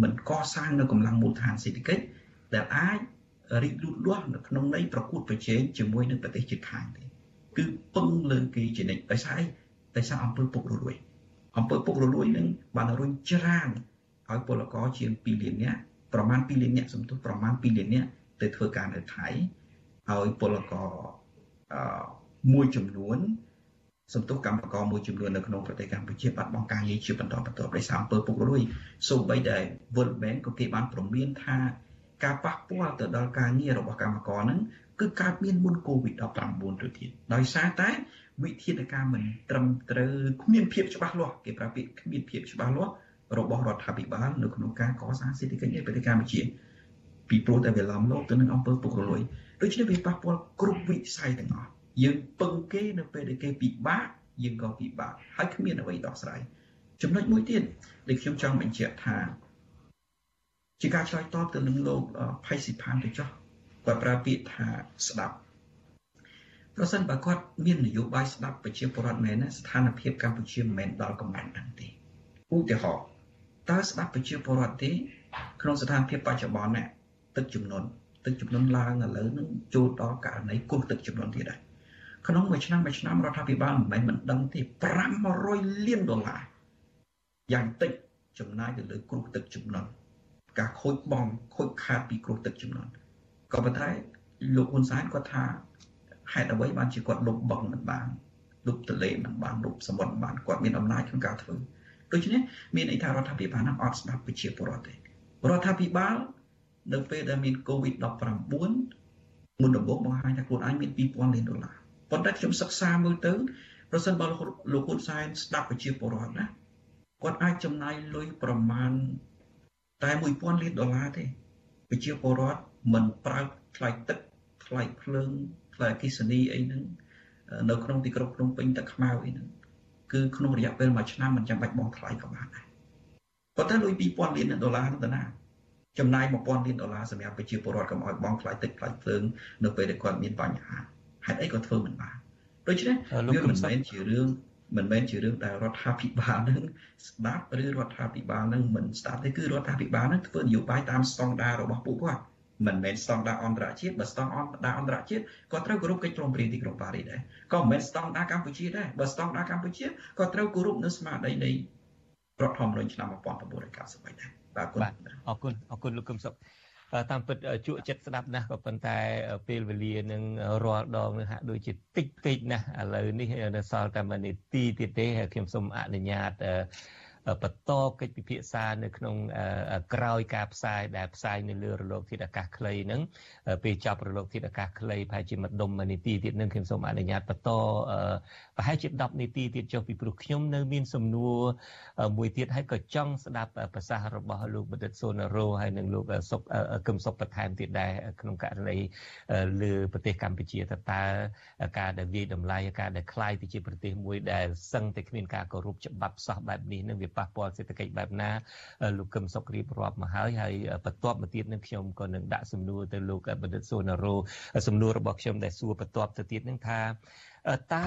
Speaker 9: មិនកសាងនៅកម្លាំងមូលដ្ឋានសេដ្ឋកិច្ចដែលអាចរីកលូតលាស់នៅក្នុងន័យប្រកួតប្រជែងជាមួយនឹងប្រទេសជិតខាងទេគឺពឹងលើគេជានិច្ចដោយសារអីដោយសារអំពើពុករលួយអំពើពុករលួយនឹងបានរុញច្រានឲ្យពលករជាង2លាននាក់ប្រមាណ2លាននាក់សំទុះប្រមាណ2លាននាក់ទៅធ្វើការនៅថៃឲ្យពលករអឺមួយចំនួន សំទុះកម្មករមួយចំនួននៅក្នុងប្រទេសកម្ពុជាបាត់បង់ការងារជាបន្តបន្ទាប់ដោយសារអំពើពុករលួយសូម្បីតែ World Bank ក៏គេបានព្រមានថាការប៉ះពាល់ទៅដល់ការងាររបស់កម្មករហ្នឹងគឺកើតមានមុន COVID-19 ទៅទៀតដោយសារតែវិធានការមិនត្រឹមត្រូវគ្មានភាពច្បាស់លាស់គេប្រើពាក្យគ្មានភាពច្បាស់លាស់របស់រដ្ឋាភិបាលនៅក្នុងការកសាងសេដ្ឋកិច្ចនៃប្រទេសកម្ពុជាពីព្រោះតែវាឡំលោទៅនឹងអង្គើពុករលួយដូច្នេះវាប៉ះពាល់គ្រប់វិស័យទាំងអស់ យើងពឹងគេនៅពេលដែលគេពិបាកយើងក៏ពិបាកហើយគ្មានអ្វីដោះស្រាយចំណុចមួយទៀតដែលខ្ញុំចង់បញ្ជាក់ថា ជាការឆ្លើយតបទៅនឹងលោកផៃស៊ីផានទៅចោះគាត់ប្រើពាក្យថាស្ដាប់ប្រសិនបើគាត់មាននយោបាយស្ដាប់ប្រជាពលរដ្ឋមែនណាស្ថានភាពកម្ពុជាមិនមែនដល់កម្រិតហ្នឹងទេឧទាហរណ៍តើស្ដាប់ប្រជាពលរដ្ឋទេ ក្នុងស្ថានភាពបច្ចុប្បន្ននេះទឹកចំនួនទឹកចំនួនឡើងឥឡូវនឹងចូលដល់ករណីគោះទឹកចំនួនទៀតដែរ ក្នុងមួយឆ្នាំមួយឆ្នាំរដ្ឋាភិបាលមិនមែនមិនដឹងទេ500លានដុល្លារយ៉ាងតិចចំណាយទៅលើគ្រោះទឹកចំនួនការខូចបង់ខូចខាតពីគ្រោះទឹកចំនួនក៏ប៉ុន្តែលោកហ៊ុនសែនគាត់ថាហេតុអ្វីបានជាគាត់លុបបឹងមិនបានលុបទលេមិនបានលុបសមុទ្រមិនបានគាត់មានអំណាចក្នុងការធ្វើដូច្នេះមានន័យថារដ្ឋាភិបាលនឹងអត់ស្ដាប់ប្រជាពលរដ្ឋទេរដ្ឋាភិបាលនៅពេលដែលមាន COVID-19 មុនដំបូងបង្ហាញថាខ្លួនឯងមាន2000លានដុល្លារ ប៉ុន្តែខ្ញុំសិក្សាមើលទៅប្រសិនបើលោកហ៊ុនសែនស្ដាប់ប្រជាពលរដ្ឋណាគាត់អាចចំណាយលុយប្រមាណតែ1000លានដុល្លារទេប្រជាពលរដ្ឋមិនប្រើថ្លៃទឹកថ្លៃភ្លើងថ្លៃអគិសនីអីហ្នឹងនៅក្នុងទីក្រុងភ្នំពេញទឹកខ្មៅអីហ្នឹងគឺក្នុងរយៈពេល1ឆ្នាំមិនចាំបាច់បង់ថ្លៃក៏បានដែរប៉ុន្តែលុយ2000លានដុល្លារទៅណាចំណាយ1000លានដុល្លារសម្រាប់ប្រជាពលរដ្ឋកុំឲ្យបង់ថ្លៃទឹកថ្លៃភ្លើងនៅពេលដែលគាត់មានបញ្ហា ហេតុអីក៏ធ្វើមិនបានដូច្នេះវាមិនមែនជារឿងមិនមែនជារឿងដែលរដ្ឋាភិបាលនឹងស្ដាប់ឬរដ្ឋាភិបាលនឹងមិនស្ដាប់ទេគឺរដ្ឋាភិបាលនឹងធ្វើនយោបាយតាមស្តង់ដាររបស់ពួកគាត់មិនមែនស្តង់ដារអន្តរជាតិបើស្តង់ដារអន្តរជាតិក៏ត្រូវគោរពកិច្ចព្រមព្រៀងទីក្រុងប៉ារីសដែរក៏មិនមែនស្តង់ដារកម្ពុជាដែរបើស្តង់ដារកម្ពុជាក៏ត្រូវគោរពនៅស្មារតីនៃរដ្ឋធម្មនុញ្ញឆ្នាំ1993ដែរ
Speaker 1: បាទអរគុណអរគុណលោកកឹមសុខ តាមពិតជក់ចិត្តស្ដាប់ណាស់ក៏ប៉ុន្តែពេលវេលានឹងរាល់ដងនឹងហាក់ដូចជាតិចពេកណាស់ឥឡូវនេះនៅសល់តែមួយនាទីទៀតទេខ្ញុំសូមអនុញ្ញាតបន្តកិច្ចពិភាក្សានៅក្នុងក្រោយការផ្សាយដែលផ្សាយនៅលើរលកធាតុអាកាសខ្លីហ្នឹងពេលចប់រលកធាតុអាកាសខ្លីប្រហែលជាមួយដុំនាទីទៀតនឹងខ្ញុំសូមអនុញ្ញាតបន្តប្រហែលជា10នាទីទៀតចុះពីព្រោះខ្ញុំនៅមានសំណួរមួយទៀតហើយក៏ចង់ស្ដាប់ប្រសាសន៍របស់លោកបណ្ឌិតសូណារ៉ូហើយនិងលោកសុកកឹមសុកបន្ថែមទៀតដែរក្នុងករណីលើប្រទេសកម្ពុជាតើតើការដែលវាយតម្លៃការដែលคล้ายទៅជាប្រទេសមួយដែលសឹងតែគ្មានការគោរពច្បាប់សោះបែបនេះនឹងវាប៉ះពាល់សេដ្ឋកិច្ចបែបណាលោកកឹមសុខរៀបរាប់មកហើយហើយបន្ទាប់មកទៀតនឹងខ្ញុំក៏នឹងដាក់សំណួរទៅលោកបណ្ឌិតសូណារ៉ូសំណួររបស់ខ្ញុំដែលសួរបន្ទាប់ទៅទៀតនឹងថា តើ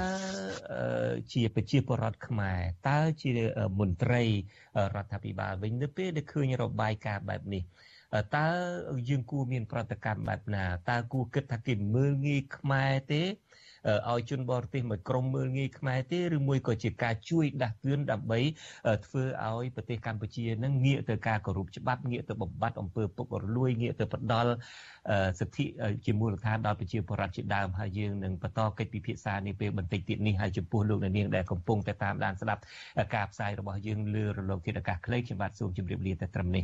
Speaker 1: ជាប្រជាពលរដ្ឋខ្មែរតើជាមន្ត្រីរដ្ឋាភិបាលវិញនៅពេលដែលឃើញរបាយការណ៍បែបនេះតើយើងគួរមានប្រតិកម្មបែបណាតើគួរគិតថាគេមើលងាយខ្មែរទេ ឲ្យជនបរទេសមួយក្រុមមើលងាយខ្មែរទេឬមួយក៏ជាការជួយដាស់តឿនដើម្បីធ្វើឲ្យប្រទេសកម្ពុជានឹងងាកទៅការគោរពច្បាប់ងាកទៅបំបត្តិអំពើពុករលួយងាកទៅផ្ដល់សិទ្ធិជាមូលដ្ឋានដល់ប្រជាពលរដ្ឋជាដើមហើយយើងនឹងបន្តកិច្ចពិភាក្សានេះពេលបន្តិចទៀតនេះហើយចំពោះលោកអ្នកនាងដែលកំពុងតែតាមដានស្ដាប់ការផ្សាយរបស់យើងលើរលកធាតុអាកាសខ្លីខ្ញុំបាទសូមជម្រាបលាតែត្រឹមនេះ